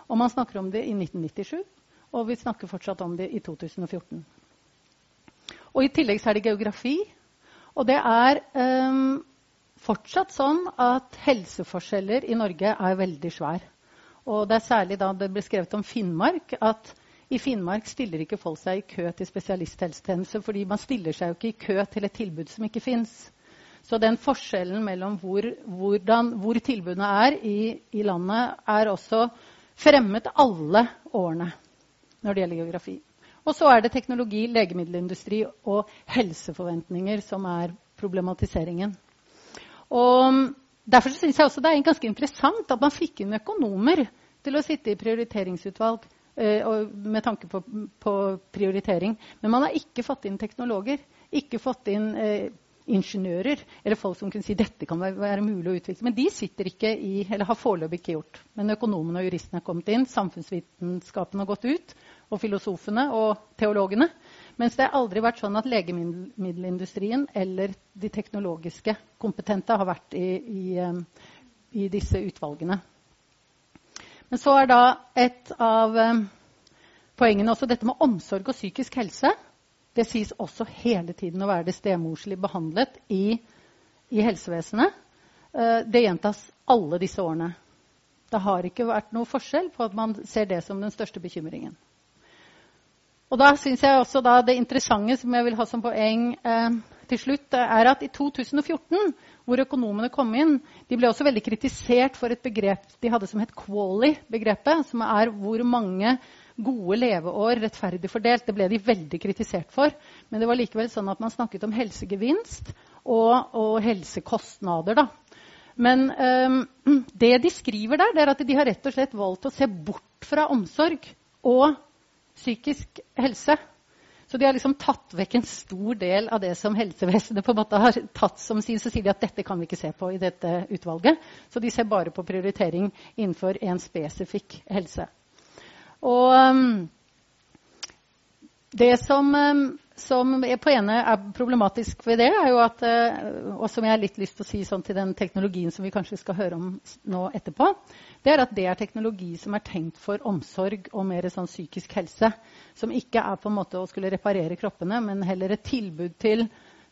Og man snakker om det i 1997, og vi snakker fortsatt om det i 2014. Og i tillegg så er det geografi. Og det er um, fortsatt sånn at helseforskjeller i Norge er veldig svære. Og det er særlig da det ble skrevet om Finnmark, at i Finnmark stiller ikke folk seg i kø til spesialisthelsetjeneste, fordi man stiller seg jo ikke i kø til et tilbud som ikke fins. Så den forskjellen mellom hvor, hvordan, hvor tilbudene er i, i, landet, er også fremmet alle årene når det gjelder geografi. Og så er det teknologi, legemiddelindustri og helseforventninger som er problematiseringen. Og Derfor syns jeg også det er ganske interessant at man fikk inn økonomer til å sitte i prioriteringsutvalg Eh, med tanke på, på, prioritering. Men man har ikke fått inn teknologer. Ikke fått inn eh, ingeniører eller folk som kunne si dette kan være mulig å utvikle. Men de sitter ikke i, eller har foreløpig ikke gjort. Men økonomene og juristene har kommet inn, samfunnsvitenskapen har gått ut, og filosofene og teologene. Mens det har aldri vært sånn at legemiddelindustrien eller de teknologiske kompetente har vært i, i, eh, i disse utvalgene. Men så er da et av eh, poengene også dette med omsorg og psykisk helse. Det sies også hele tiden å være det stemorslig behandlet i, i helsevesenet. Eh, det gjentas alle disse årene. Det har ikke vært noe forskjell på at man ser det som den største bekymringen. Og da synes jeg også det interessante som jeg vil ha som poeng eh, til slutt, er at i 2014, hvor økonomene kom inn, de ble også veldig kritisert for et begrep de hadde som het quali-begrepet, som er hvor mange gode leveår rettferdig fordelt. Det ble de veldig kritisert for. Men det var likevel sånn at man snakket om helsegevinst og, og helsekostnader. da. Men um, det de skriver der, det er at de har rett og slett valgt å se bort fra omsorg og psykisk helse Så de har liksom tatt vekk en stor del av det som helsevesenet på en måte har tatt som sin. Så sier de at dette kan vi ikke se på i dette utvalget. Så de ser bare på prioritering innenfor en spesifikk helse. Og um, det som, um, som på ene er problematisk ved det, er jo at, uh, og som jeg har litt lyst til å si sånn til den teknologien som vi kanskje skal høre om nå etterpå, det er at det er teknologi som er tenkt for omsorg og mer sånn psykisk helse. Som ikke er på en måte å skulle reparere kroppene, men heller et tilbud til,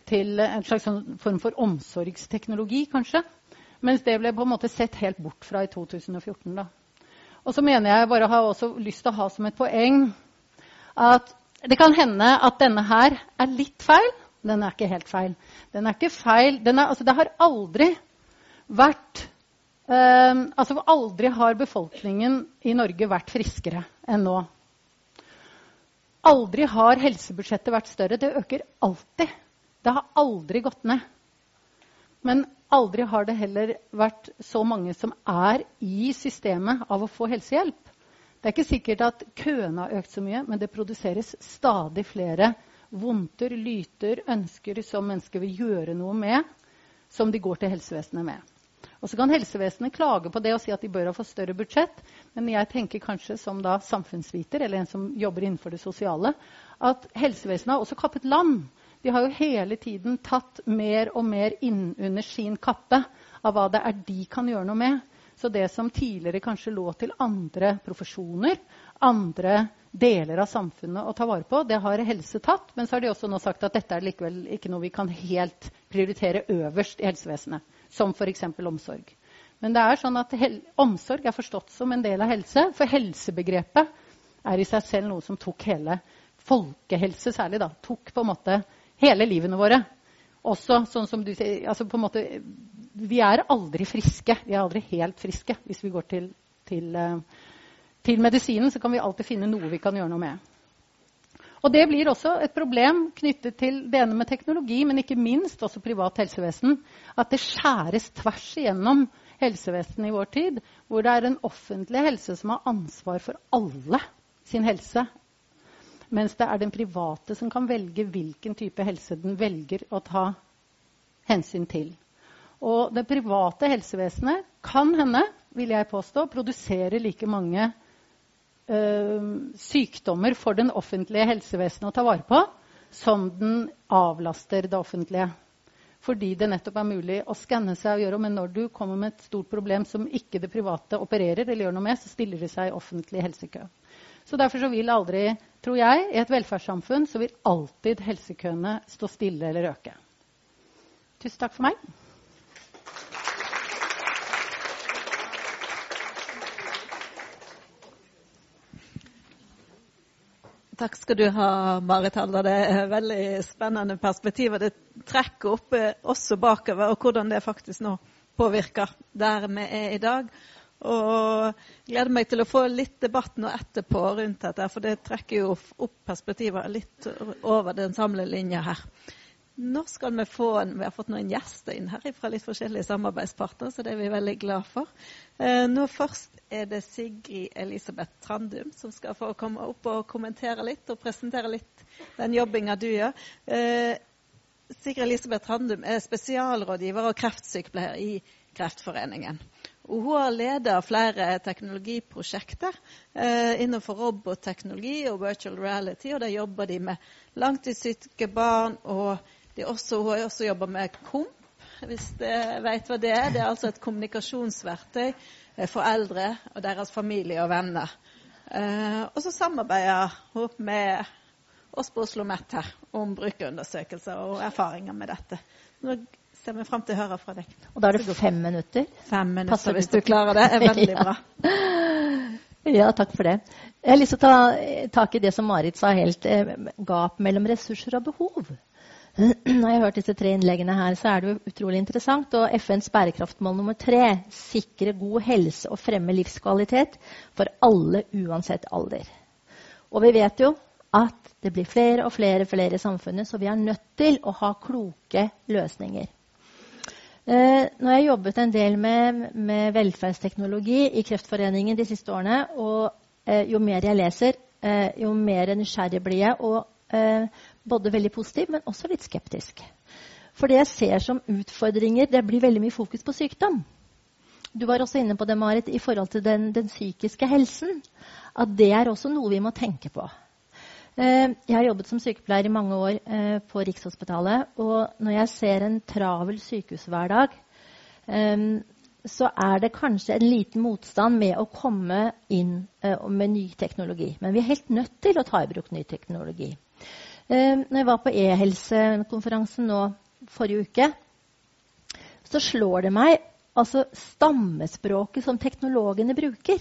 til en slags sånn form for omsorgsteknologi, kanskje. Mens det ble på en måte sett helt bort fra i 2014. da. Og så mener jeg bare har også lyst til å ha som et poeng at det kan hende at denne her er litt feil. Den er ikke helt feil. Den er ikke feil. Er, altså, det har aldri vært eh, Altså aldri har befolkningen i Norge vært friskere enn nå. Aldri har helsebudsjettet vært større. Det øker alltid. Det har aldri gått ned. Men aldri har det heller vært så mange som er i systemet av å få helsehjelp. Det er ikke sikkert at køene har økt så mye, men det produseres stadig flere vondter, lyter, ønsker som mennesker vil gjøre noe med, som de går til helsevesenet med. Og så kan helsevesenet klage på det og si at de bør ha fått større budsjett. Men jeg tenker kanskje som da samfunnsviter eller en som jobber innenfor det sosiale, at helsevesenet har også kappet land. De har jo hele tiden tatt mer og mer inn under sin kappe av hva det er de kan gjøre noe med. Så det som tidligere kanskje lå til andre profesjoner, andre deler av samfunnet å ta vare på, det har helse tatt. Men så har de også nå sagt at dette er likevel ikke noe vi kan helt prioritere øverst i helsevesenet. Som f.eks. omsorg. Men det er sånn at omsorg er forstått som en del av helse. For helsebegrepet er i seg selv noe som tok hele folkehelse særlig da, tok på en måte hele livene våre. Også sånn som du sier, altså på en måte vi er aldri friske. Vi er aldri helt friske. Hvis vi går til, til, eh, til, medisinen, så kan vi alltid finne noe vi kan gjøre noe med. Og Det blir også et problem knyttet til det ene med teknologi, men ikke minst også privat helsevesen. At det skjæres tvers igjennom helsevesenet i vår tid, hvor det er en offentlig helse som har ansvar for alle sin helse. Mens det er den private som kan velge hvilken type helse den velger å ta hensyn til. Og det private helsevesenet kan hende, vil jeg påstå, produsere like mange øh, sykdommer for den offentlige helsevesenet å ta vare på som den avlaster det offentlige. Fordi det nettopp er mulig å skanne seg og gjøre Men når du kommer med et stort problem som ikke det private opererer, eller gjør noe med, så stiller det seg i offentlig helsekø. Så Derfor så vil aldri, tror jeg, i et velferdssamfunn så vil alltid helsekøene stå stille eller øke. Tusen takk for meg. Takk skal du ha, Marit Halder. Det er et veldig spennende perspektiv. Og det trekker opp eh, også bakover, og hvordan det faktisk nå påvirker der vi er i dag. Og jeg gleder meg til å få litt debatt nå etterpå rundt dette, for det trekker jo opp perspektiver litt over den samlede linja her. Nå skal vi få en, vi har fått noen gjester inn her fra litt forskjellige samarbeidspartnere, så det er vi veldig glad for. Eh, nå Først er det Sigrid Elisabeth Trandum som skal få komme opp og kommentere litt og presentere litt den jobbinga du gjør. Eh, Sigrid Elisabeth Trandum er spesialrådgiver og kreftsykepleier i Kreftforeningen. Og hun har ledet flere teknologiprosjekter eh, innenfor robotteknologi og virtual reality. Og der jobber de med langtidssyke barn og også, hun har også jobba med KOMP, hvis dere vet hva det er. Det er altså et kommunikasjonsverktøy for eldre og deres familie og venner. Eh, og så samarbeider hun med oss på Oslo OsloMet her om brukerundersøkelser og erfaringer med dette. Nå ser vi fram til å høre fra deg. Og da er det fem minutter? Fem minutter, Passer hvis du klarer det. er veldig bra. Ja, takk for det. Jeg har lyst til å ta tak i det som Marit sa helt. Eh, gap mellom ressurser og behov. Når jeg har hørt disse tre innleggene her, så er det jo utrolig interessant. Og FNs bærekraftmål nummer tre sikre god helse og fremme livskvalitet for alle uansett alder. Og vi vet jo at det blir flere og flere flere i samfunnet, så vi er nødt til å ha kloke løsninger. Eh, nå har jeg jobbet en del med, med velferdsteknologi i Kreftforeningen de siste årene. Og eh, jo mer jeg leser, eh, jo mer nysgjerrig blir jeg. Og både veldig positiv, men også litt skeptisk. For det jeg ser som utfordringer, det blir veldig mye fokus på sykdom. Du var også inne på det, Marit, i forhold til den, den psykiske helsen. At det er også noe vi må tenke på. Eh, jeg har jobbet som sykepleier i mange år eh, på Rikshospitalet. Og når jeg ser en travel sykehushverdag, eh, så er det kanskje en liten motstand med å komme inn med ny teknologi. Men vi er helt nødt til å ta i bruk ny teknologi. Når jeg var på e-helsekonferansen nå forrige uke, så slår det meg altså stammespråket som teknologene bruker.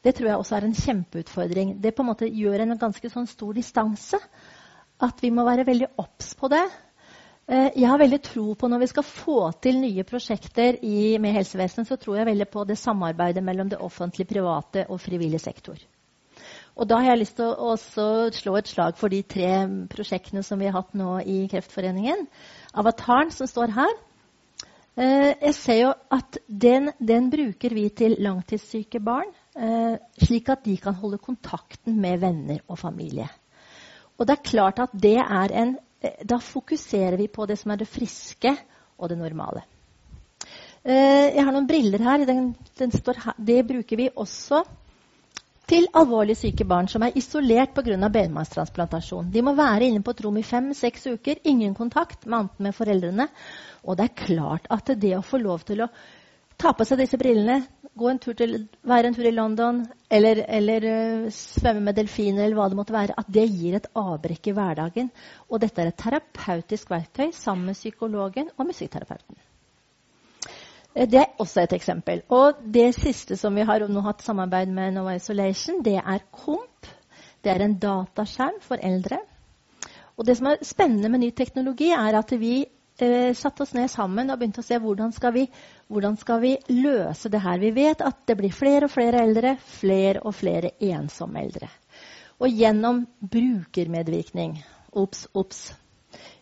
Det tror jeg også er en kjempeutfordring. Det på en måte gjør en ganske sånn stor distanse. At vi må være veldig obs på det. Eh, jeg har veldig tro på Når vi skal få til nye prosjekter i, med helsevesenet, så tror jeg veldig på det samarbeidet mellom det offentlige, private og frivillig sektor. Og da har jeg lyst til å slå et slag for de tre prosjektene som vi har hatt nå i Kreftforeningen. Avataren, som står her. Eh, jeg ser jo at den, den bruker vi til langtidssyke barn. Eh, slik at de kan holde kontakten med venner og familie. Og det er klart at det er en eh, Da fokuserer vi på det som er det friske og det normale. Jeg har noen briller her. Den, den her. Det bruker vi også til alvorlig syke barn som er isolert pga. benmargstransplantasjon. De må være inne på et rom i fem-seks uker, ingen kontakt med annet med foreldrene. Og det er klart at det å få lov til å ta på seg disse brillene, gå en tur til, være en tur i London eller, eller uh, svømme med delfiner, eller hva det måtte være, at det gir et avbrekk i hverdagen. Og dette er et terapeutisk verktøy sammen med psykologen og musikkterapeuten. Eh, det er også et eksempel. Og det siste som vi har nå hatt samarbeid med Nova Isolation, det er KOMP. Det er en dataskjerm for eldre. Og det som er spennende med ny teknologi, er at vi eh, satte oss ned sammen og begynte å se hvordan skal, vi, hvordan skal vi løse det her. Vi vet at det blir flere og flere eldre, flere og flere ensomme eldre. Og gjennom brukermedvirkning Ops, ops.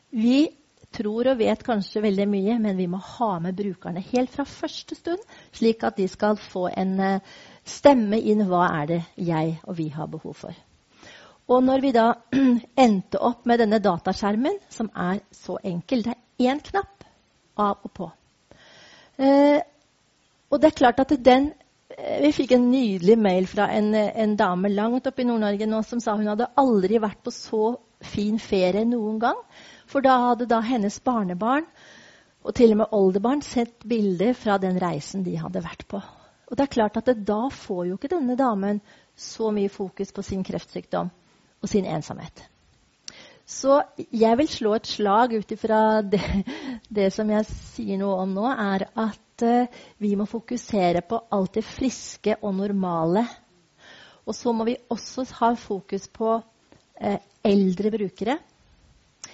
Vi tror og vet kanskje veldig mye, men vi må ha med brukerne helt fra første stund, slik at de skal få en uh, stemme inn hva er det jeg og vi har behov for. Og når vi da endte opp med denne dataskjermen, som er så enkel Det er én knapp av og på. Eh, og det er klart at den eh, Vi fikk en nydelig mail fra en, en dame langt oppe i Nord-Norge nå som sa hun hadde aldri vært på så fin ferie noen gang. For da hadde da hennes barnebarn og til og med oldebarn sett bilder fra den reisen de hadde vært på. Og det er klart at det, Da får jo ikke denne damen så mye fokus på sin kreftsykdom og sin ensomhet. Så jeg vil slå et slag ut ifra det, det, som jeg sier noe om nå, er at uh, vi må fokusere på alt det friske og normale. Og så må vi også ha fokus på uh, eldre brukere.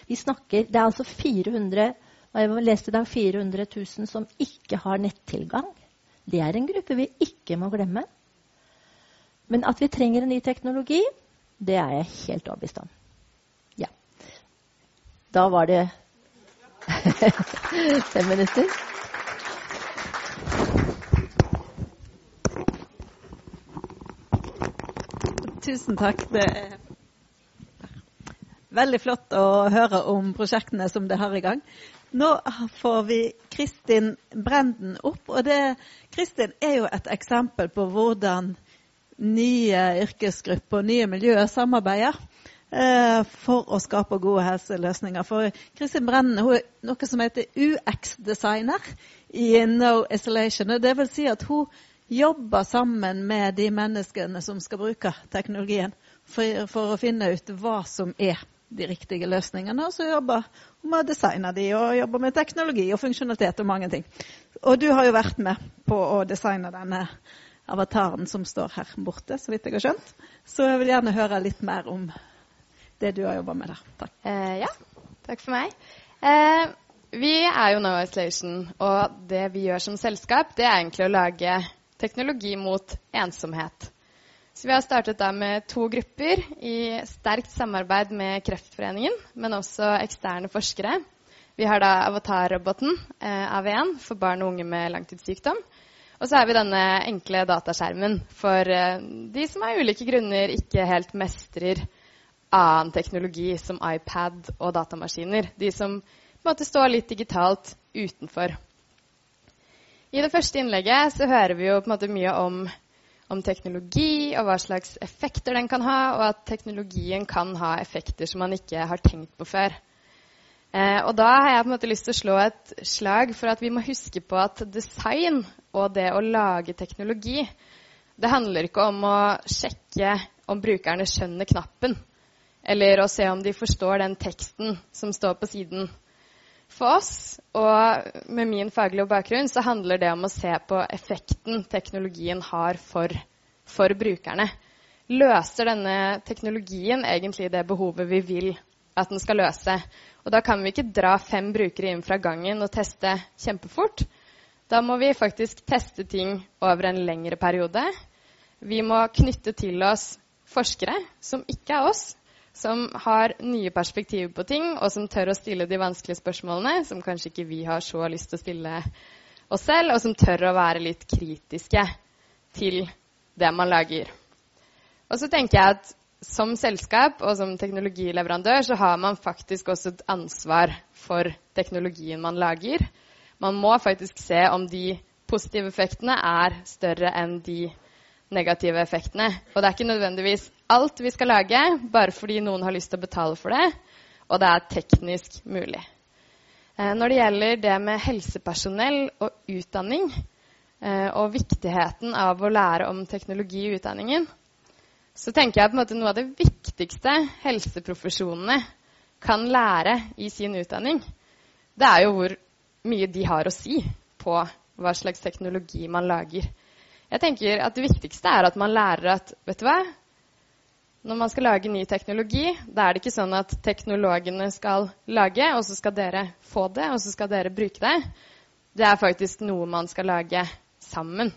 Vi snakker, Det er altså 400 jeg leste i dag 400 000 som ikke har nettilgang. Det er en gruppe vi ikke må glemme. Men at vi trenger en ny teknologi, det er jeg helt overbevist om. Da var det fem minutter. Tusen takk. Det veldig flott å høre om prosjektene som det har i gang. Nå får vi Kristin Brenden opp. og det, Kristin er jo et eksempel på hvordan nye yrkesgrupper og nye miljøer samarbeider. Eh, for å skape gode helseløsninger. For Kristin Brennen hun er noe som heter UX-designer i No Isolation. og Det vil si at hun jobber sammen med de menneskene som skal bruke teknologien, for, for å finne ut hva som er de riktige løsningene. Og så jobber med å designe de, og jobber med teknologi og funksjonalitet og mange ting. Og du har jo vært med på å designe denne avataren som står her borte, så vidt jeg har skjønt. Så jeg vil gjerne høre litt mer om det du har jobba med der. Takk. Eh, ja, takk for meg. Eh, vi er jo No Isolation, og det vi gjør som selskap, det er egentlig å lage teknologi mot ensomhet. Så vi har startet da med to grupper i sterkt samarbeid med Kreftforeningen, men også eksterne forskere. Vi har da avatar-roboten eh, AV1 for barn og unge med langtidssykdom. Og så har vi denne enkle dataskjermen for eh, de som av ulike grunner ikke helt mestrer annen teknologi som iPad og datamaskiner. De som på en måte står litt digitalt utenfor. I det første innlegget så hører vi jo på en måte mye om, om teknologi og hva slags effekter den kan ha, og at teknologien kan ha effekter som man ikke har tenkt på før. Eh, og da har jeg på en måte lyst til å slå et slag for at vi må huske på at design og det å lage teknologi, det handler ikke om å sjekke om brukerne skjønner knappen, eller å se om de forstår den teksten som står på siden. For oss, og med min faglige bakgrunn, så handler det om å se på effekten teknologien har for, for brukerne. Løser denne teknologien egentlig det behovet vi vil at den skal løse? Og da kan vi ikke dra fem brukere inn fra gangen og teste kjempefort. Da må vi faktisk teste ting over en lengre periode. Vi må knytte til oss forskere som ikke er oss, som har nye perspektiver på ting, og som tør å stille de vanskelige spørsmålene, som kanskje ikke vi har så lyst til å stille oss selv, og som tør å være litt kritiske til det man lager. Og så tenker jeg at som selskap og som teknologileverandør så har man faktisk også et ansvar for teknologien man lager. Man må faktisk se om de positive effektene er større enn de negative effektene. Og det er ikke nødvendigvis alt vi skal lage bare fordi noen har lyst til å betale for det, og det er teknisk mulig. Eh, når det gjelder det med helsepersonell og utdanning, eh, og viktigheten av å lære om teknologi i utdanningen, så tenker jeg på en måte noe av det viktigste helseprofesjonene kan lære i sin utdanning, det er jo hvor mye de har å si på hva slags teknologi man lager. Jeg tenker at Det viktigste er at man lærer at vet du hva? Når man skal lage ny teknologi, da er det ikke sånn at teknologene skal lage, og så skal dere få det, og så skal dere bruke det. Det er faktisk noe man skal lage sammen.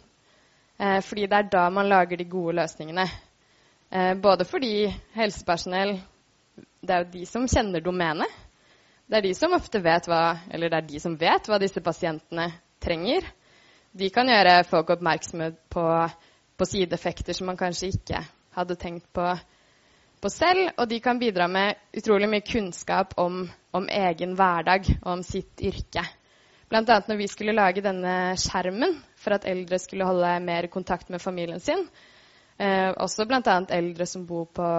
Eh, fordi det er da man lager de gode løsningene. Eh, både fordi helsepersonell det er jo de som kjenner domenet. Det er de som ofte vet hva, eller det er de som vet hva disse pasientene trenger. De kan gjøre folk oppmerksomme på, på sideeffekter som man kanskje ikke hadde tenkt på, på, selv. Og de kan bidra med utrolig mye kunnskap om, om egen hverdag og om sitt yrke. Bl.a. når vi skulle lage denne skjermen for at eldre skulle holde mer kontakt med familien sin, eh, også bl.a. eldre som bor på,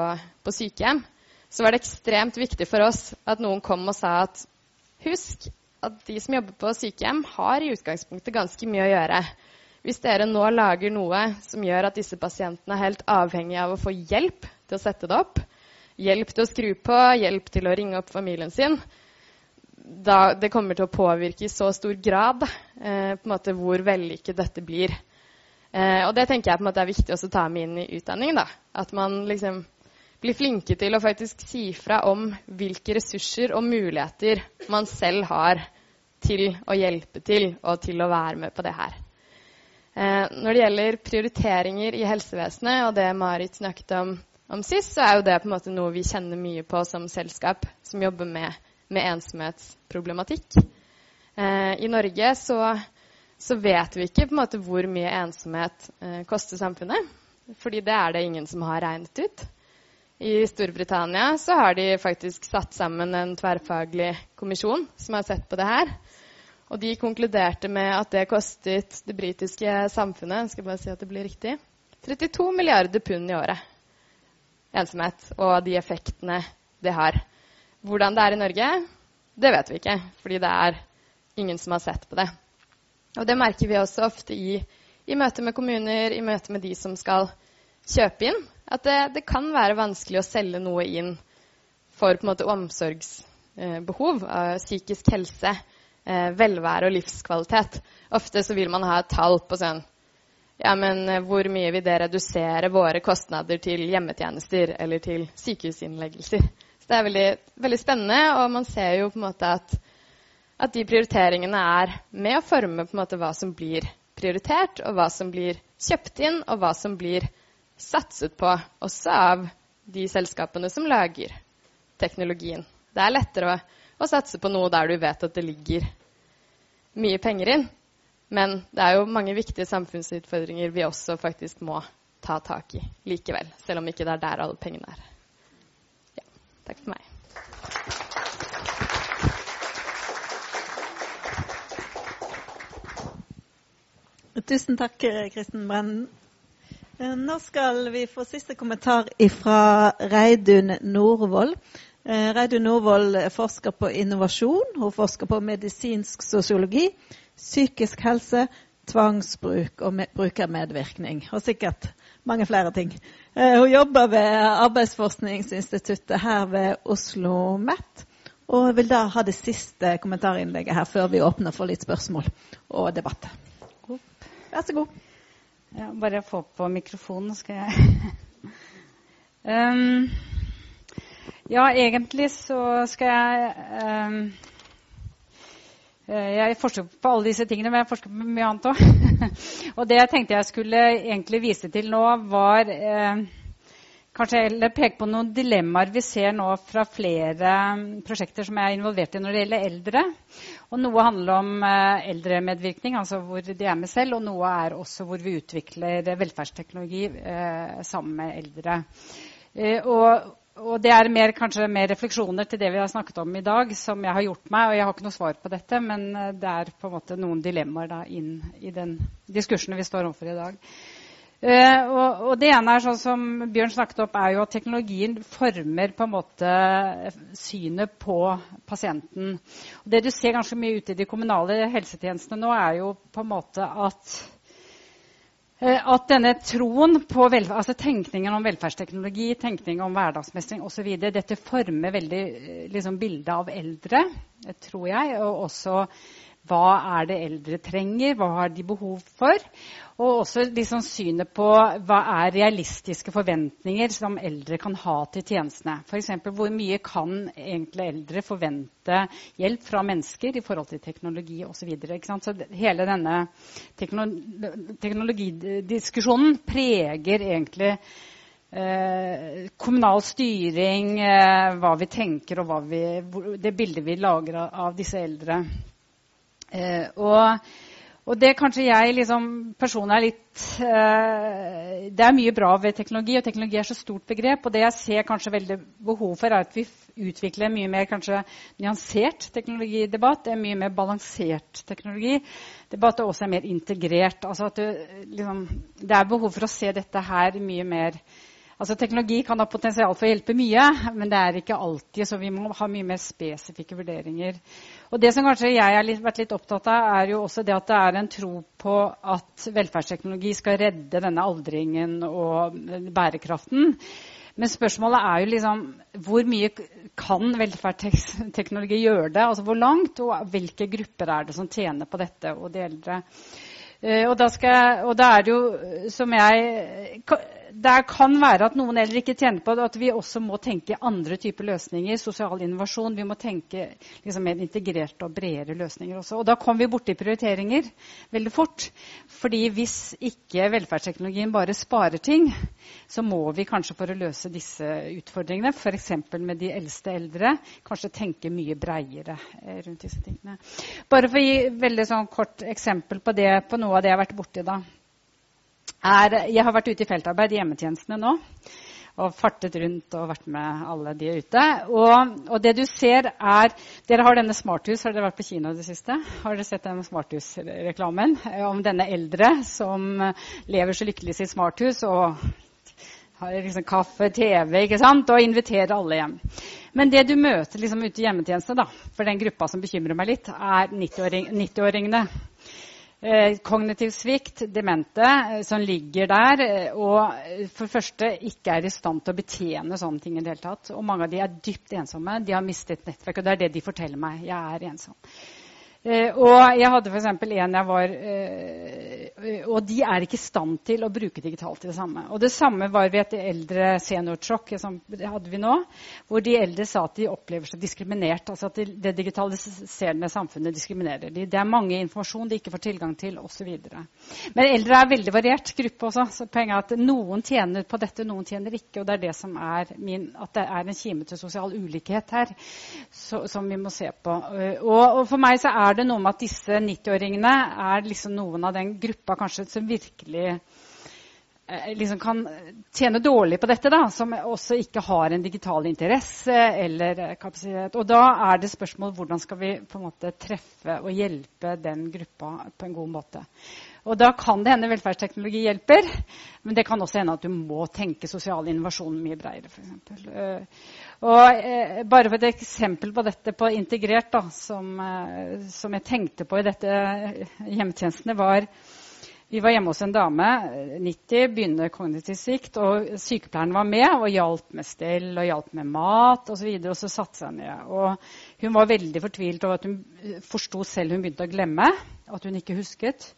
på, sykehjem, så var det ekstremt viktig for oss at noen kom og sa at husk at de som jobber på sykehjem, har i utgangspunktet ganske mye å gjøre. Hvis dere nå lager noe som gjør at disse pasientene er helt avhengige av å få hjelp til å sette det opp, hjelp til å skru på, hjelp til å ringe opp familien sin, da det kommer til å påvirke i så stor grad eh, hvor vellykket dette blir. Eh, og det tenker jeg er viktig å ta med inn i utdanningen. da. At man liksom blir flinke til å faktisk si fra om hvilke ressurser og muligheter man selv har til å hjelpe til og til å være med på det her. Eh, når det gjelder prioriteringer i helsevesenet og det Marit snakket om, om sist, så er jo det på en måte noe vi kjenner mye på som selskap som jobber med, med ensomhetsproblematikk. Eh, I Norge så så vet vi ikke på en måte hvor mye ensomhet eh, koster samfunnet. Fordi det er det ingen som har regnet ut. I Storbritannia så har de faktisk satt sammen en tverrfaglig kommisjon som har sett på det her. Og de konkluderte med at det kostet det britiske samfunnet skal bare si at det blir riktig, 32 milliarder pund i året. Ensomhet og de effektene det har. Hvordan det er i Norge, det vet vi ikke. Fordi det er ingen som har sett på det. Og det merker vi også ofte i, i møte med kommuner, i møte med de som skal kjøpe inn. At det, det kan være vanskelig å selge noe inn for på en måte omsorgsbehov, eh, psykisk helse, eh, velvære og livskvalitet. Ofte så vil man ha et tall på sånn ja, men eh, hvor mye vil det redusere våre kostnader til hjemmetjenester eller til sykehusinnleggelser? Så det er veldig, veldig spennende, og man ser jo på en måte at at de prioriteringene er med å forme på en måte hva som blir prioritert, og hva som blir kjøpt inn, og hva som blir satset på, også av de selskapene som lager teknologien. Det er lettere å, å satse på noe der du vet at det ligger mye penger inn. Men det er jo mange viktige samfunnsutfordringer vi også faktisk må ta tak i likevel. Selv om ikke det er der alle pengene er. Ja. Takk for meg. Tusen takk, Kristen Brennen. Eh, nå skal vi få siste kommentar fra Reidun Norvoll. Eh, Reidun Norvoll forsker på innovasjon. Hun forsker på medisinsk sosiologi, psykisk helse, tvangsbruk og brukermedvirkning. Og sikkert mange flere ting. Eh, hun jobber ved Arbeidsforskningsinstituttet her ved Oslo MET. Og vil da ha det siste kommentarinnlegget her før vi åpner for litt spørsmål og debatt. Vær så god. Ja, bare få på mikrofonen, skal jeg um, Ja, egentlig så skal jeg um, Jeg forsker på alle disse tingene, men jeg forsker på mye annet òg. og det jeg tenkte jeg skulle egentlig vise til nå, var eh, kanskje heller peke på noen dilemmaer vi ser nå fra flere prosjekter som jeg er involvert i når det gjelder eldre. Og noe handler om eh, eldremedvirkning, altså hvor de er med selv, og noe er også hvor vi utvikler velferdsteknologi eh, sammen med eldre. Eh, og, og, det er mer, kanskje mer refleksjoner til det vi har snakket om i dag, som jeg har gjort meg. Og jeg har ikke noe svar på dette, men eh, det er på en måte noen dilemmaer da, inn i den diskursen vi står overfor i dag. Uh, og, det ene er sånn som Bjørn snakket opp, er jo at teknologien former på en måte synet på pasienten. Og det du ser ganske mye ute i de kommunale helsetjenestene nå, er jo på en måte at uh, at denne troen på altså tenkningen om velferdsteknologi, tenkning om hverdagsmestring osv. Dette former veldig liksom, bildet av eldre, tror jeg. Og også hva er det eldre trenger, hva har de behov for? Og også liksom synet på hva er realistiske forventninger som eldre kan ha til tjenestene. F.eks. hvor mye kan egentlig eldre forvente hjelp fra mennesker i forhold til teknologi osv. Så, videre, så hele denne teknologidiskusjonen preger egentlig eh, kommunal styring, eh, hva vi tenker og vi, det bildet vi lager av, av disse eldre. Eh, og og det kanskje jeg liksom, personlig er litt eh, Det er mye bra ved teknologi, og teknologi er så stort begrep. Og det jeg ser kanskje veldig behov for, er at vi utvikler en mye mer kanskje nyansert teknologidebatt. Er mye mer balansert teknologidebatt, og også er mer integrert. Altså at det, liksom, det er behov for å se dette her mye mer Altså Teknologi kan ha potensial for å hjelpe mye, men det er ikke alltid, så vi må ha mye mer spesifikke vurderinger. Og Det som kanskje jeg har vært litt opptatt av, er jo også det at det er en tro på at velferdsteknologi skal redde denne aldringen og bærekraften. Men spørsmålet er jo liksom hvor mye kan velferdsteknologi gjøre det? Altså hvor langt, og hvilke grupper er det som tjener på dette, og de eldre? Uh, og, da skal, og da er det jo, som jeg det kan være at noen heller ikke tjener på det, at vi også må tenke andre typer løsninger. Sosial innovasjon. Vi må tenke liksom, mer integrerte og bredere løsninger også. Og da kommer vi borti prioriteringer veldig fort. Fordi hvis ikke velferdsteknologien bare sparer ting, så må vi kanskje for å løse disse utfordringene, f.eks. med de eldste eldre, kanskje tenke mye breiere eh, rundt disse tingene. Bare for å gi veldig sånn kort eksempel på, det, på noe av det jeg har vært borti da er Jeg har vært ute i feltarbeid i hjemmetjenestene nå. Og fartet rundt og vært med alle de ute. Og, og, det du ser, er Dere har denne Smarthus. Har dere vært på kino i det siste? Har dere sett denne Smarthus-reklamen om denne eldre som lever så lykkelig i sitt smarthus og har liksom kaffe, TV ikke sant? og inviterer alle hjem. Men det du møter liksom ute i hjemmetjeneste, da, for den gruppa som bekymrer meg litt, er 90-åringene. 90 Eh, kognitiv svikt, demente, eh, som ligger der eh, og for det første ikke er i stand til å betjene sånne ting i det hele tatt. Og mange av de er dypt ensomme. De har mistet nettverk. Og det er det de forteller meg. Jeg er ensom. Eh, og jeg hadde f.eks. en jeg var eh, Og de er ikke i stand til å bruke digitalt i det samme. Og det samme var ved et eldre seniortråkk som hadde vi nå, hvor de eldre sa at de opplever seg diskriminert. Altså at det digitaliserende samfunnet diskriminerer de. Det er mange informasjon de ikke får tilgang til, osv. Men eldre er veldig variert gruppe også. Så poenget er at noen tjener på dette, noen tjener ikke. Og det er det som er min, at det er en kime til sosial ulikhet her så, som vi må se på. Og, og for meg så er det noe med at disse 90-åringene er liksom noen av den gruppa kanskje som virkelig eh, liksom kan tjene dårlig på dette, da, som også ikke har en digital interesse eller kapasitet. Og da er det spørsmål hvordan skal vi på en måte treffe og hjelpe den gruppa på en god måte. Og da kan det hende velferdsteknologi hjelper, men det kan også hende at du må tenke sosial innovasjon mye bredere. Eh, og eh, bare for et eksempel på dette på integrert, da, som, eh, som, jeg tenkte på i dette hjemmetjenestene, var vi var hjemme hos en dame, 90, begynner kognitiv svikt. og Sykepleieren var med og hjalp med stell og hjalp med mat osv. Og, så videre, og så satte seg ned. Og hun var veldig fortvilt over at hun forsto selv hun begynte å glemme. At hun ikke husket.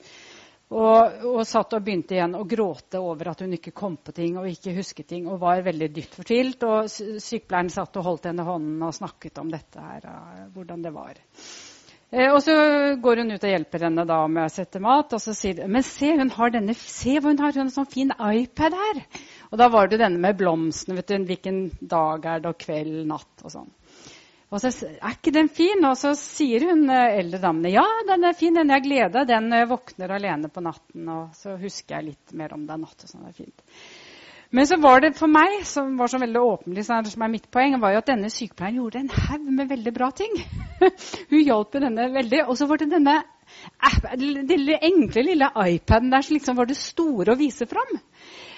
Og, og, satt og begynte igjen å gråte over at hun ikke kom på ting og ikke husket ting. Og var veldig dypt fortvilt. Og sykepleieren satt og holdt henne i hånden og snakket om dette her, uh, hvordan det var. Eh, og så går hun ut og hjelper henne da med å sette mat. Og så sier hun men se, hun har denne, se hva hun har, hun har en sånn fin iPad her. Og da var det denne med blomstene. vet du, Hvilken dag er det, og kveld, natt og sånn. Og så er ikke den fin? Og så sier hun eh, eldre damene ja, den er fin, den jeg gleder den jeg våkner alene på natten. Og så husker jeg litt mer om det er natt. og sånn, det er fint. Men så var det for meg, som var så veldig åpenlig, som er mitt poeng, var jo at denne sykepleieren gjorde en haug med veldig bra ting. hun hjalp denne veldig. Og så var det denne lille, enkle lille iPaden der som liksom var det store å vise fram.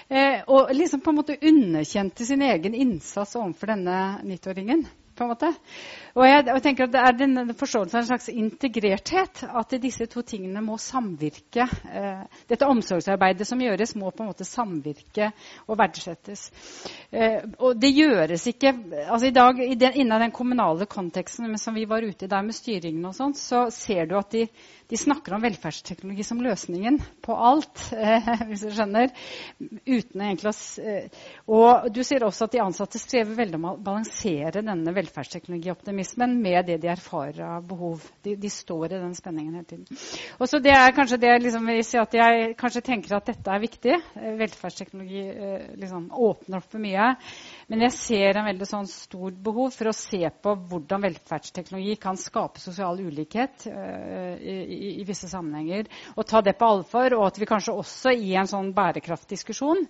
Eh, og liksom på en måte underkjente sin egen innsats overfor denne 90-åringen på en måte. Og jeg, og tenker at Det er denne forståelsen av en slags integrerthet. At disse to tingene må samvirke. Eh, dette omsorgsarbeidet som gjøres, må på en måte samvirke og verdsettes. Eh, og det gjøres ikke altså i dag, den, Innen den kommunale konteksten som vi var ute i der med styringen, og sånt, så ser du at de, de snakker om velferdsteknologi som løsningen på alt. Hvis du skjønner. Uten egentlig å, eh, og du ser også at de ansatte strever veldig med å balansere denne velferdsteknologioptimismen med det de erfarer av behov. De, de står i den spenningen hele tiden. Og så Det er kanskje det liksom, at jeg kanskje tenker at dette er viktig. Eh, velferdsteknologi liksom, åpner opp for mye. Men jeg ser en veldig sånn stort behov for å se på hvordan velferdsteknologi kan skape sosial ulikhet uh, i, i, visse sammenhenger. Og ta det på alvor. Og at vi kanskje også i en sånn bærekraftdiskusjon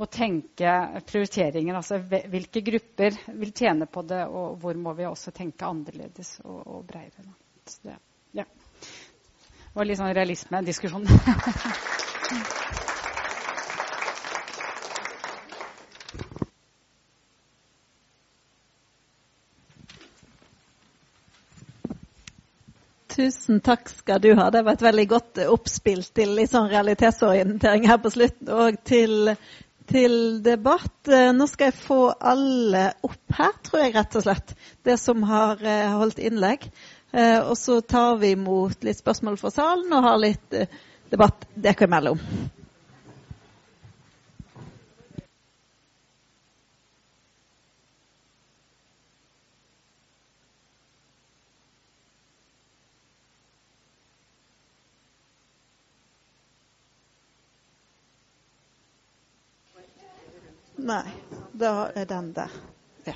må tenke prioriteringer. Altså hvilke grupper vil tjene på det, og hvor må vi også tenke annerledes og, og bredere. Det, ja. det var litt sånn realisme-diskusjon. Tusen takk skal du ha. Det var et veldig godt oppspill til litt sånn realitetsorientering her på slutten. Og til, til, debatt. Nå skal jeg få alle opp her, tror jeg rett og slett. Det som har eh, holdt innlegg. Eh, og så tar vi imot litt spørsmål fra salen og har litt eh, debatt dere imellom. Nei, da er den der. Ja.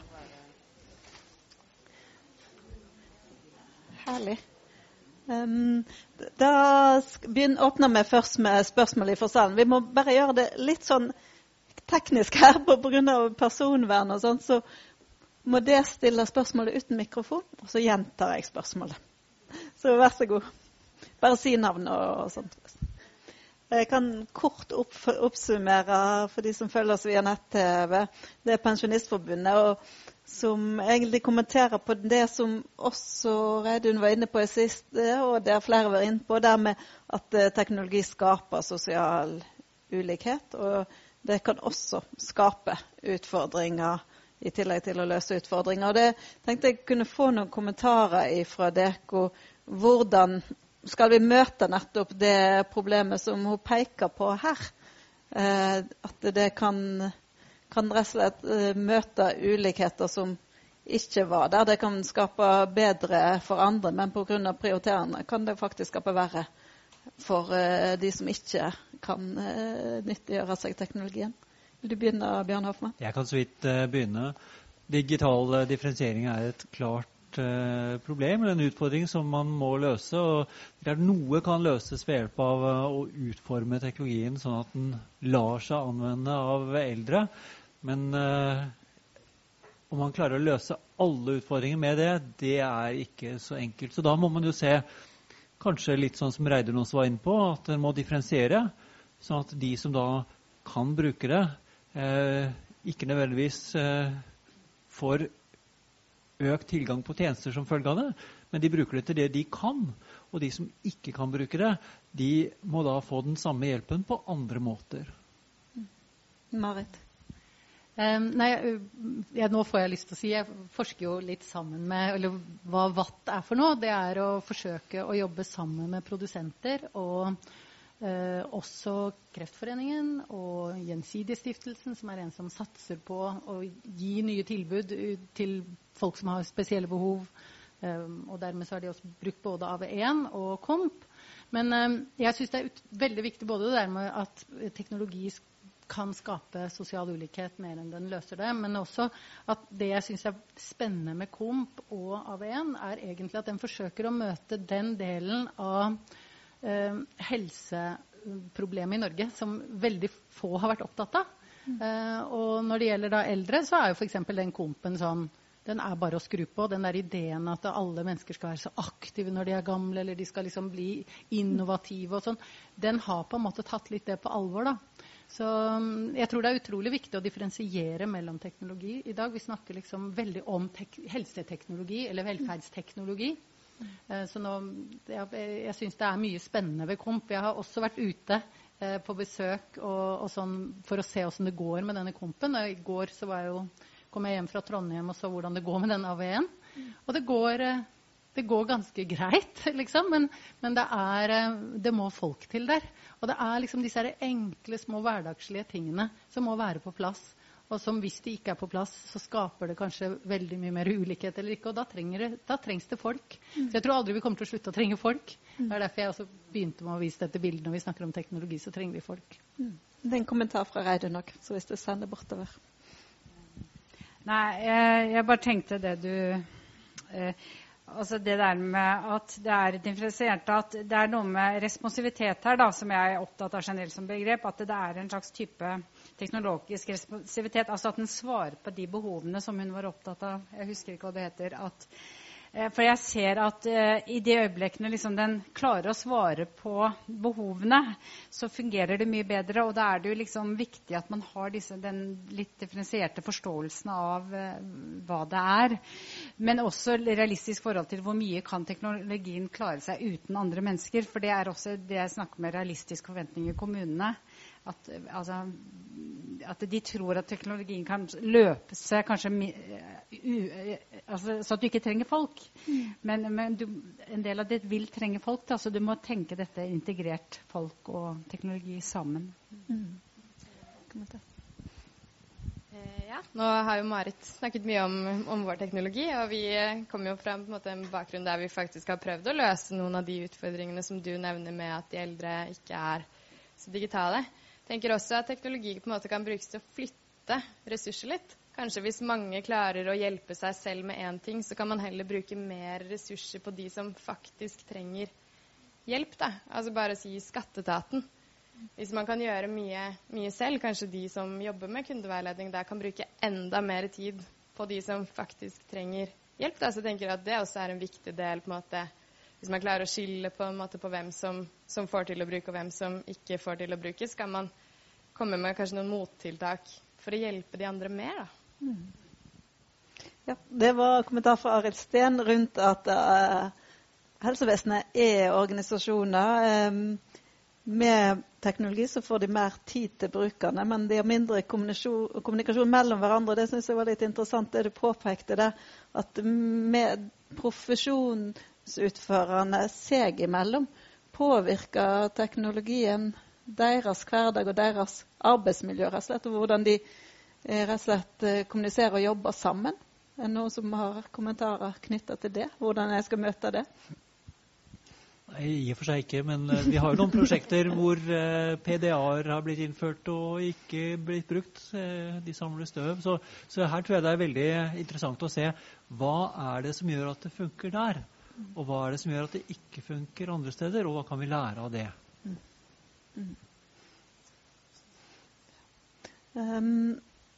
Herlig. Um, da åpner vi først med spørsmål fra salen. Vi må bare gjøre det litt sånn teknisk her pga. personvern og sånn. Så må det stille spørsmålet uten mikrofon, og så gjentar jeg spørsmålet. Så vær så god. Bare si navn og, og sånt. Jeg kan kort opp, oppsummere for de som følger oss via nett-TV. Det er Pensjonistforbundet, og som egentlig kommenterer på det som også Reidun var inne på i siste, og der flere var inne på, det med at eh, teknologi skaper sosial ulikhet. Og det kan også skape utfordringer i tillegg til å løse utfordringer. Og det tenkte jeg kunne få noen kommentarer fra dere. Hvordan skal vi møte nettopp det problemet som hun peker på her. Eh, at det kan, kan rett og slett eh, møte ulikheter som ikke var der. Det kan skape bedre for andre, men pga. prioriterende kan det faktisk skape verre for eh, de som ikke kan nyttiggjøre seg teknologien. Vil du begynne, Bjørn Hoffmann? Jeg kan så vidt begynne. Digital differensiering er et klart komplisert eh, problem eller en utfordring som man må løse. og der Noe kan løses ved hjelp av eh, å utforme teknologien sånn at den lar seg anvende av eldre. Men eh, om man klarer å løse alle utfordringer med det, det er ikke så enkelt. Så da må man jo se kanskje litt sånn som Reidun også var inne på, at en må differensiere. Sånn at de som da kan bruke det, ikke nødvendigvis eh, får økt tilgang på tjenester som følge av det, men de bruker det til det de kan. Og de som ikke kan bruke det, de må da få den samme hjelpen på andre måter. Marit? Um, nei, ja, nå får jeg lyst til å si Jeg forsker jo litt sammen med eller hva Watt er for noe. Det er å forsøke å jobbe sammen med produsenter og Eh, også Kreftforeningen og Gjensidigestiftelsen, som er en som satser på å gi nye tilbud til folk som har spesielle behov. Eh, og dermed har de også brukt både AV1 og KOMP. Men eh, jeg syns det er veldig viktig både det der med at teknologi kan skape sosial ulikhet mer enn den løser det, men også at det jeg syns er spennende med KOMP og AV1, er egentlig at den forsøker å møte den delen av eh, helseproblemet i Norge som veldig få har vært opptatt av. Mm. Eh, og når det gjelder da eldre, så er jo f.eks. den kompen sånn den er bare å skru på. Den der ideen at alle mennesker skal være så aktive når de er gamle, eller de skal liksom bli innovative og sånn, den har på en måte tatt litt det på alvor. da. Så mm, jeg tror det er utrolig viktig å differensiere mellom teknologi i dag. Vi snakker liksom veldig om helseteknologi eller velferdsteknologi. Eh, så nå, jeg, jeg syns det er mye spennende ved KOMP. Jeg har også vært ute eh, på besøk og, og sånn, for å se åssen det går med denne kompen. I går så jeg jo, kom jeg hjem fra Trondheim og så hvordan det går med den AV-en. Og det går, eh, det går ganske greit, liksom. Men, men det, er, det må folk til der. Og det er liksom disse enkle, små hverdagslige tingene som må være på plass og som hvis de ikke er på plass, så skaper det kanskje veldig mye mer ulikhet eller ikke. Og da, det, da trengs det folk. Mm. Så jeg tror aldri vi kommer til å slutte å trenge folk. Mm. Det er derfor jeg også begynte med å vise dette bildet. Når vi snakker om teknologi, så trenger vi folk. Mm. Det er en kommentar fra Reidun nok, så hvis du sender bortover. Nei, jeg, jeg bare tenkte det du eh, Altså det der med at det er differensiert, at det er noe med responsivitet her da, som jeg er opptatt av generelt som begrep. At det er en slags type teknologisk responsivitet. Altså at den svarer på de behovene som hun var opptatt av. Jeg husker ikke hva det heter. At, for jeg ser at uh, i de øyeblikkene liksom den klarer å svare på behovene, så fungerer det mye bedre. Og da er det jo liksom viktig at man har disse, den litt differensierte forståelsen av uh, hva det er. Men også realistisk forhold til hvor mye kan teknologien klare seg uten andre mennesker. For det er også det jeg snakker med realistiske forventninger i kommunene at, altså, at, de tror at teknologien kan løpe seg kanskje u, altså, Så at du ikke trenger folk. Mm. Men, men du, en del av det vil trenge folk. Da, så du må tenke dette integrert folk og teknologi sammen. Mm. Eh, ja, nå har jo Marit snakket mye om, om vår teknologi. Og vi kommer jo fra en, måte, en bakgrunn der vi faktisk har prøvd å løse noen av de utfordringene som du nevner med at de eldre ikke er så digitale tenker også at teknologi på en måte kan brukes til å flytte ressurser litt. Kanskje hvis mange klarer å hjelpe seg selv med én ting, så kan man heller bruke mer ressurser på de som faktisk trenger hjelp. Da. Altså bare si skatteetaten. Hvis man kan gjøre mye, mye, selv, kanskje de som jobber med kundeveiledning der kan bruke enda mer tid på de som faktisk trenger hjelp. Da. Så jeg tenker at det også er en viktig del på en måte, hvis man klarer å skille på, på hvem som, som, får til å bruke, og hvem som ikke får til å bruke, skal man komme med kanskje noen mottiltak for å hjelpe de andre mer. Da. Mm. Ja, det var kommentar fra Arild Steen rundt at uh, helsevesenet er organisasjoner. Um, med teknologi så får de mer tid til brukerne, men de har mindre kommunikasjon, kommunikasjon mellom hverandre. Det syns jeg var litt interessant, det du påpekte der. At med profesjon utførerne seg imellom påvirker teknologien deres hverdag og deres arbeidsmiljø, rett og slett, og hvordan de eh, rett og slett eh, kommuniserer og jobber sammen. Er det noen som har kommentarer knytta til det? Hvordan jeg skal møte det? Nei, I og for seg ikke, men eh, vi har jo noen prosjekter hvor PDA-er har blitt innført og ikke blitt brukt. De samler støv. Så, så, her tror jeg det er veldig interessant å se hva er det som gjør at det funker der. Og hva er det som gjør at det ikke funker andre steder, og hva kan vi lære av det. Um,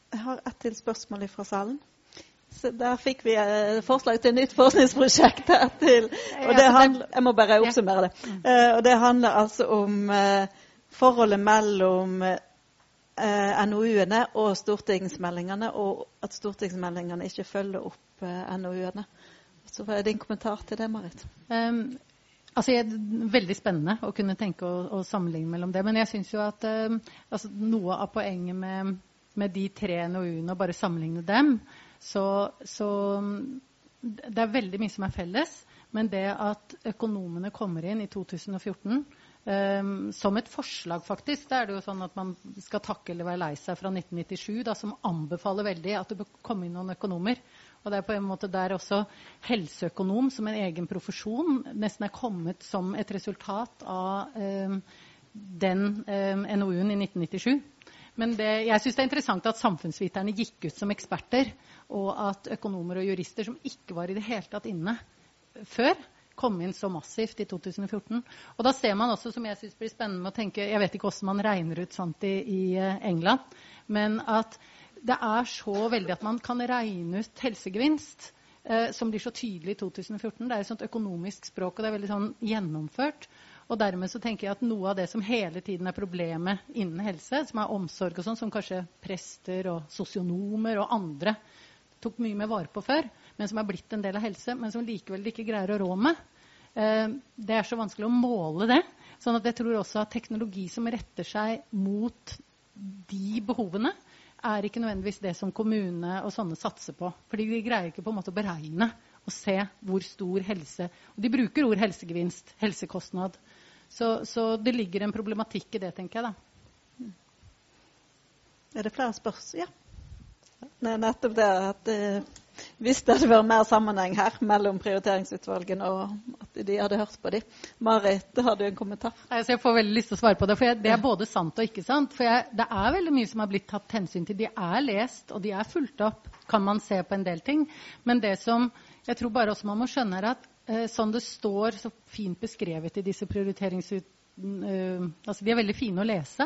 jeg har ett til spørsmål fra salen. Så der fikk vi eh, forslag til nytt forskningsprosjekt. Til, og det handler, jeg må bare oppsummere det. Uh, og det handler altså om uh, forholdet mellom uh, NOU-ene og stortingsmeldingene, og at stortingsmeldingene ikke følger opp NOU-ene. Så hva er din kommentar til det, Marit? Um, altså, er veldig spennende å kunne tenke og, og sammenligne mellom det. Men jeg syns jo at altså, noe av poenget med, med de tre NOU-ene, å bare sammenligne dem, så, så, det er veldig mye som er felles. Men det at økonomene kommer inn i 2014 um, ehm, som et forslag, faktisk Da er det jo sånn at man skal takke eller være lei seg fra 1997, da, som anbefaler veldig at det bør komme inn noen økonomer. Og det er på en måte der også helseøkonom som en egen profesjon nesten er kommet som et resultat av eh, den ehm, NOU-en i 1997. Men det, jeg syns det er interessant at samfunnsviterne gikk ut som eksperter og at økonomer og jurister som ikke var i det hele tatt inne før, kom inn så massivt i 2014. Og da ser man også, som jeg syns blir spennende med å tenke Jeg vet ikke hvordan man regner ut sånt i, i eh, England, men at det er så veldig at man kan regne ut helsegevinst. Eh, som blir så tydelig i 2014. Det er et sånt økonomisk språk, og det er veldig sånn gjennomført. Og dermed så tenker jeg at noe av det som hele tiden er problemet innen helse, som er omsorg og sånn, som kanskje prester og sosionomer og andre tok mye mer vare på før, men som er blitt en del av helse, men som likevel de ikke greier å rå med. Eh, det er så vanskelig å måle det. sånn at jeg tror også at teknologi som retter seg mot de behovene, er ikke nødvendigvis det som kommune og sånne satser på. Fordi de greier ikke på en måte å beregne og se hvor stor helse Og de bruker ord helsegevinst, helsekostnad. Så, så det ligger en problematikk i det, tenker jeg, da. Er det flere spørsmål? Ja. Nei, nettopp det at eh, hvis det hadde vært mer sammenheng her mellom prioriteringsutvalgene, og at de hadde hørt på dem. Marit, har du en kommentar? Altså, jeg får veldig lyst til å svare på det. for jeg, Det er både sant og ikke sant. For jeg, det er veldig mye som har blitt tatt hensyn til. De er lest, og de er fulgt opp, kan man se på en del ting. Men det som jeg tror bare også man må skjønne, er at eh, sånn det står så fint beskrevet i disse prioriteringsut... Uh, altså, de er veldig fine å lese.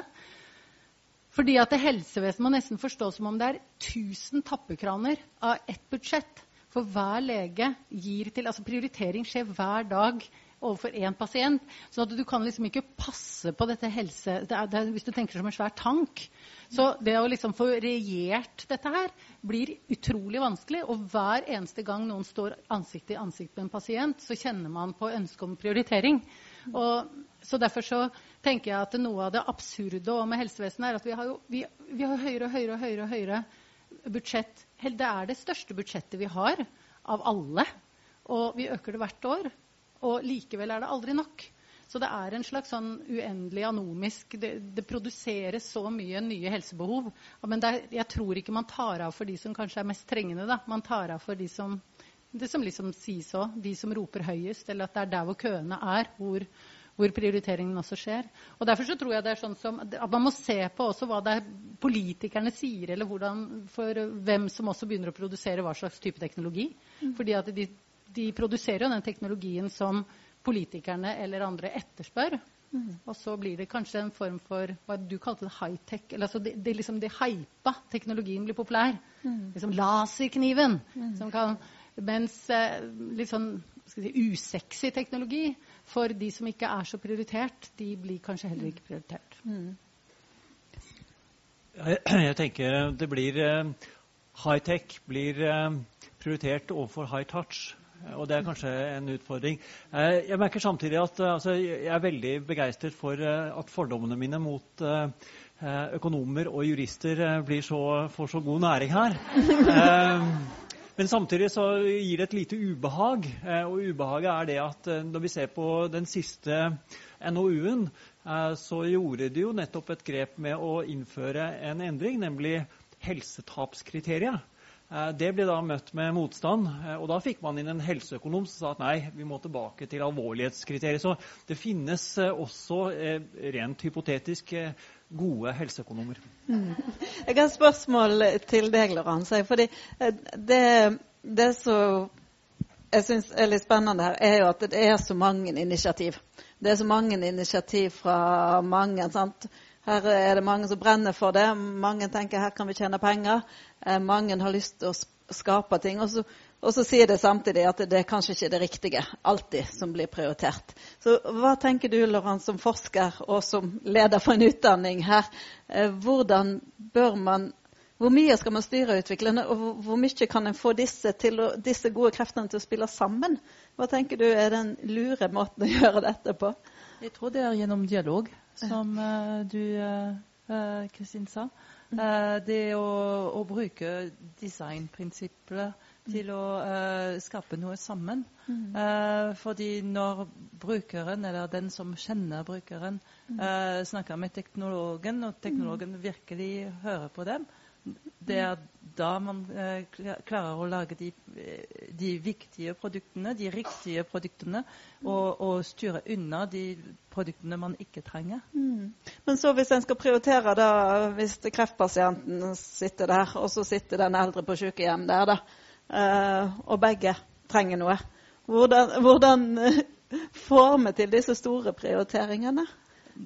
Fordi at helsevesenet må nesten forstås som om det er 1000 tappekraner av ett budsjett. For hver lege gir til Altså prioritering skjer hver dag overfor én pasient. Så at du kan liksom ikke passe på dette helse... Det er, det er, hvis du tenker som en svær tank. Så det å liksom få regjert dette her blir utrolig vanskelig. Og hver eneste gang noen står ansikt til ansikt med en pasient, så kjenner man på ønsket om prioritering. Og, så derfor så tenker jeg at noe av det absurde med helsevesenet er at vi har jo vi, vi har høyere og høyere og høyere, høyere budsjett. Det er det største budsjettet vi har av alle. Og vi øker det hvert år. Og likevel er det aldri nok. Så det er en slags sånn uendelig anomisk det, det, produseres så mye nye helsebehov. Men er, jeg tror ikke man tar av for de som kanskje er mest trengende. Da. Man tar av for de som det som liksom sies òg, de som roper høyest, eller at det er der hvor køene er, hvor, hvor prioriteringen også skjer. Og Derfor så tror jeg det er sånn som, at man må se på også hva det er politikerne sier, eller hvordan, for hvem som også begynner å produsere hva slags type teknologi. Mm. Fordi at de, de, produserer jo den teknologien som politikerne eller andre etterspør. Mm. Og så blir det kanskje en form for hva du kalte det high-tech. altså det, det, liksom det hypa teknologien blir populær. Mm. Liksom laserkniven. Mm. som kan mens eh, litt sånn si, usexy teknologi for de som ikke er så prioritert, de blir kanskje heller ikke prioritert. Mm. Jeg, jeg, tenker det blir uh, High-tech blir uh, prioritert overfor high touch. Og det er kanskje en utfordring. Uh, jeg merker samtidig at altså, jeg er veldig begeistret for at fordommene mine mot økonomer og jurister blir så, får så god næring her. Men samtidig så gir det et lite ubehag. Eh, og ubehaget er det at eh, når vi ser på den siste NOU-en, eh, så gjorde de jo nettopp et grep med å innføre en endring, nemlig helsetapskriteriet. Det ble da møtt med motstand, og da fikk man inn en helseøkonom som sa at nei, vi må tilbake til alvorlighetskriteriet. Så det finnes også rent hypotetisk gode helseøkonomer. Mm. Jeg har et spørsmål til deg, Lorenz. Fordi det, det som jeg syns er litt spennende her, er jo at det er så mange initiativ. Det er så mange initiativ fra mange. sant? Her er det mange som brenner for det. Mange tenker her kan vi tjene penger. Eh, mange har lyst til å skape ting. Og så, og så sier det samtidig at det er kanskje ikke det riktige alltid som blir prioritert. Så hva tenker du, Loran, som forsker og som leder for en utdanning her? Eh, hvordan bør man hvor mye skal man styre utviklende, og hvor mye kan en få disse, å, disse, gode kreftene til å spille sammen? Hva tenker du er den lure måten å gjøre dette på? Jeg tror det er gjennom dialog som uh, du, uh, Kristin sa. Uh, det å, å, bruke designprinsipper til å skape noe sammen. Mm. fordi når brukeren, eller den som kjenner brukeren, uh, snakker med teknologen, og teknologen virkelig hører på dem, det er da man klarer å lage de, de, viktige produktene, de riktige produktene, og, og, styre unna de produktene man ikke trenger. Mm. Men så hvis en skal prioritere, da, hvis kreftpasienten sitter der, og så sitter den eldre på sykehjem der, da, og begge trenger noe, hvordan, hvordan får vi til disse store prioriteringene?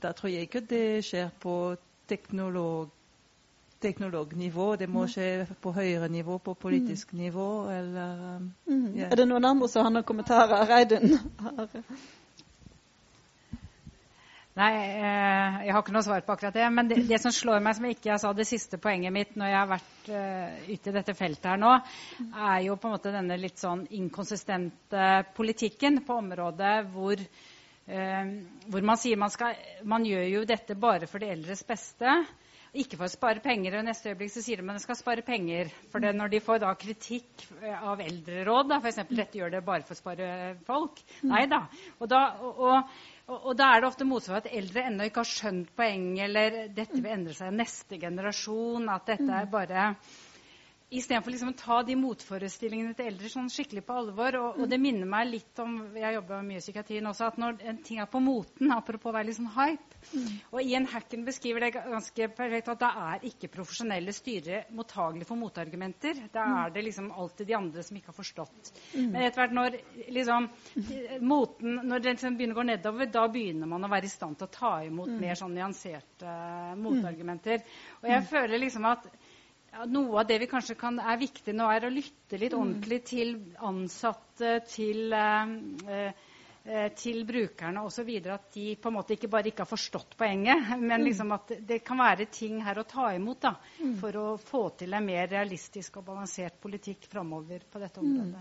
Da tror jeg ikke det skjer på teknolog teknolognivå. Det må skje på høyere nivå, på politisk mm. nivå. Eller, um, mm. yeah. Er det noen andre som har noen kommentarer? Reidun? Nei, eh, jeg har ikke noe svar på akkurat det. Men det, det, som slår meg, som jeg ikke sa det siste poenget mitt når jeg har vært uh, ute i dette feltet her nå, er jo på en måte denne litt sånn inkonsistente politikken på området hvor, uh, hvor man sier man skal Man gjør jo dette bare for de eldres beste. Ikke for å spare penger, og neste øyeblikk så sier de at de skal spare penger. For det, når de får da kritikk av eldreråd, f.eks. dette gjør det bare for å spare folk mm. Nei da. Og da, og, og, og, da er det ofte motsvar at eldre ennå ikke har skjønt poenget, eller dette vil endre seg neste generasjon, at dette er bare Istedenfor liksom å ta de motforestillingene til eldre sånn skikkelig på alvor. Og, og, det minner meg litt om Jeg jobber mye i psykiatrien også. At når en ting er på moten, apropos å være litt sånn hype mm. Og Ian Hacken beskriver det ganske perfekt at da er ikke profesjonelle styrere mottagelige for motargumenter. Da mm. er det liksom alltid de andre som ikke har forstått. Mm. Men etter hvert når liksom moten Når det liksom begynner å gå nedover, da begynner man å være i stand til å ta imot mm. mer sånn nyanserte uh, motargumenter. Og jeg mm. føler liksom at ja, noe av det vi kanskje kan, er viktig nå, er å lytte litt mm. ordentlig til ansatte, til eh, Eh, til brukerne osv. At de på en måte ikke bare ikke har forstått poenget, men mm. liksom at det kan være ting her å ta imot da, mm. for å få til en mer realistisk og balansert politikk framover på dette mm.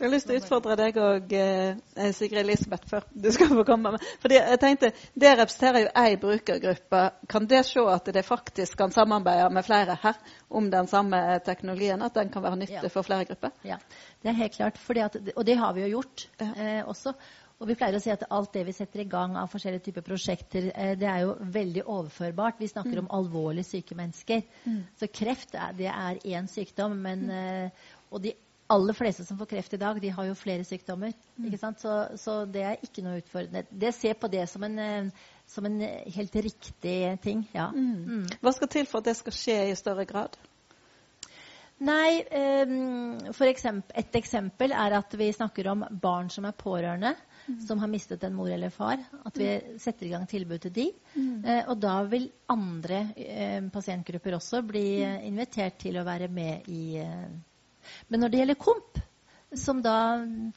Jeg har lyst til å utfordre deg og eh, Sigrid Elisabeth før du skal få komme. med. Fordi jeg tenkte, Det representerer jo ei brukergruppe. Kan det se at det faktisk kan samarbeide med flere her om den samme teknologien? At den kan være nyttig ja. for flere grupper? Ja, det er helt klart. At, og det har vi jo gjort eh, også. Og vi pleier å si at alt det vi setter i gang av forskjellige typer prosjekter, eh, det er jo veldig overførbart. Vi snakker mm. om alvorlig syke mennesker. Mm. Så kreft det er én sykdom. Men, mm. Eh, og de aller fleste som får kreft i dag, de har jo flere sykdommer. Mm. Så, så, det er ikke noe utfordrende. Det ser på det som en, eh, som en helt riktig ting. Ja. Mm. Mm. Hva skal til for at det skal skje i større grad? Nei, um, eksempel, Et eksempel er at vi snakker om barn som er pårørende mm. som har mistet en mor eller far. At vi mm. setter i gang tilbud til de. Eh, og da vil andre eh, pasientgrupper også bli eh, invitert til å være med i eh. Men når det gjelder KOMP, som da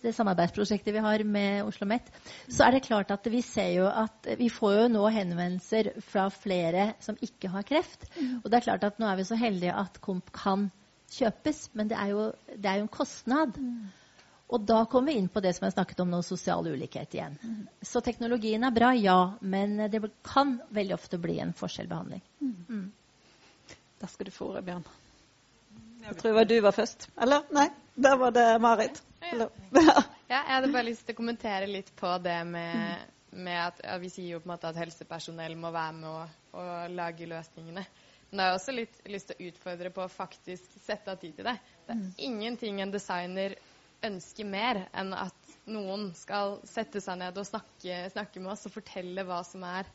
det samarbeidsprosjektet vi har med Oslo OsloMet, så er det klart at vi ser jo at vi får jo nå henvendelser fra flere som ikke har kreft. Mm. Og det er klart at nå er vi så heldige at KOMP kan kjøpes, men det er jo, det er jo en kostnad. Mm. Og da kommer vi inn på det som jeg snakket om nå, sosial ulikhet igjen. Mm. Så teknologien er bra, ja, men det kan veldig ofte bli en forskjellbehandling. Mm. mm. Da skal du få ordet, Bjørn. Jeg tror det var du var først. Eller? Nei, der var det Marit. Ja, jeg hadde bare lyst til å kommentere litt på det med, med at ja, Vi sier jo på en måte at helsepersonell må være med å, å lage løsningene. Men jeg har også litt lyst til å utfordre på å faktisk sette av tid til det. Det er mm. ingenting en designer ønsker mer enn at noen skal sette seg ned og snakke, snakke med oss og fortelle hva som er,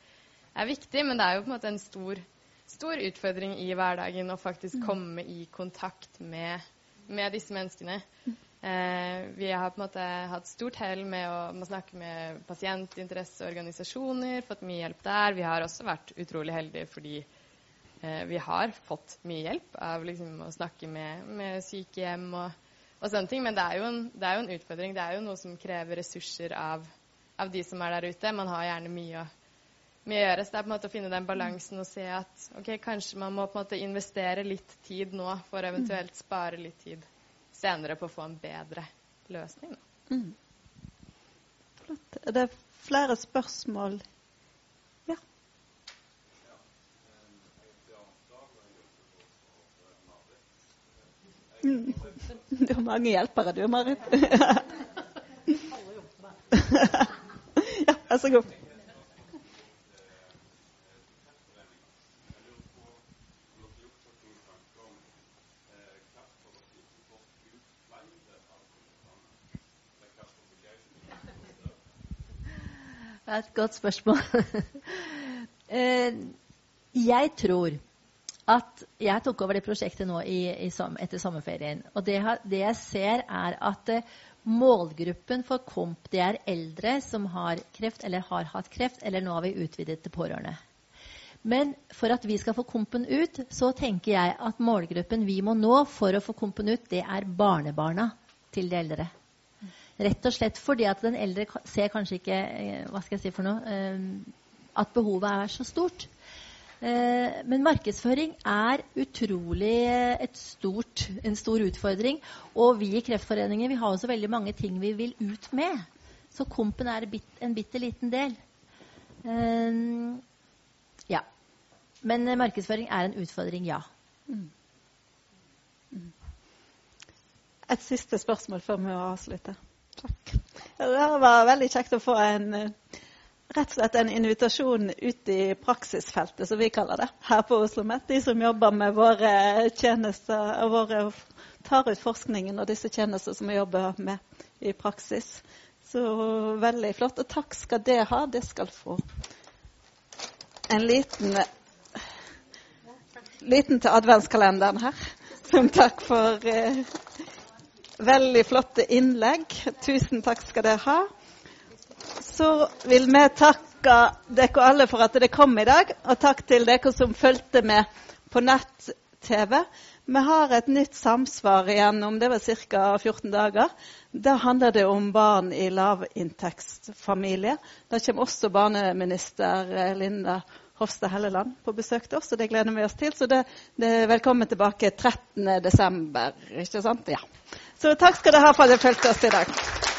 er, viktig. Men det er jo på en måte en stor, stor utfordring i hverdagen å faktisk mm. komme i kontakt med, med disse menneskene. Eh, vi har på en måte hatt stort hell med å, med å snakke med pasientinteresseorganisasjoner, fått mye hjelp der. Vi har også vært utrolig heldige fordi eh, vi har fått mye hjelp av liksom, å snakke med, med sykehjem og og sånne ting. Men det er, en, det er, jo en, utfordring. Det er jo noe som krever ressurser av, av de som er der ute. Man har gjerne mye, mye å gjøre. Så det er på en måte å finne den balansen og se at ok, kanskje man må på en måte investere litt tid nå for eventuelt spare litt tid senere på å få en bedre løsning. Mm. Flott. Er det flere spørsmål? Ja. Mm. Du har mange hjelpere, du, Marit. ja, vær så god. Det er et godt spørsmål. Eh, jeg tror at jeg tok over det prosjektet nå i, i, etter sommerferien. Og det, det, jeg ser, er at uh, målgruppen for KOMP det er eldre som har kreft eller har hatt kreft, eller nå har vi utvidet til pårørende. Men for at vi skal få kompen ut, så tenker jeg at målgruppen vi må nå for å få kompen ut, det er barnebarna til de eldre. Rett og slett fordi at den eldre ser kanskje ikke eh, hva skal jeg si for noe, uh, at behovet er så stort. Eh, men markedsføring er utrolig stort, en stor utfordring. Og vi i Kreftforeningen vi har også veldig mange ting vi vil ut med. Så Kompen er en bitte liten del. Ja. Men markedsføring er en utfordring, ja. Mm. Mm. Et siste spørsmål før vi avslutter. Takk. Det var veldig kjekt å få en rett og slett en invitasjon ut i praksisfeltet, som vi kaller det, her på Oslo OsloMet. De som jobber med våre tjenester og våre, tar ut forskningen og disse tjenester som vi jobber med i praksis. Så veldig flott. Og takk skal det ha. Det skal få en liten liten til adventskalenderen her. Som takk for eh, veldig flotte innlegg. Tusen takk skal dere ha så vil vi takke dere alle for at dere kom i dag. Og takk til dere som fulgte med på nett-TV. Vi har et nytt samsvar igjen om det var ca. 14 dager. Da handler det om barn i lavinntektsfamilier. Da kommer også barneminister Linda Hofstad Helleland på besøk til oss, og det gleder vi oss til. Så det, det er velkommen tilbake 13.12. Ikke sant? Ja. Så takk skal dere ha for at dere fulgte oss i dag.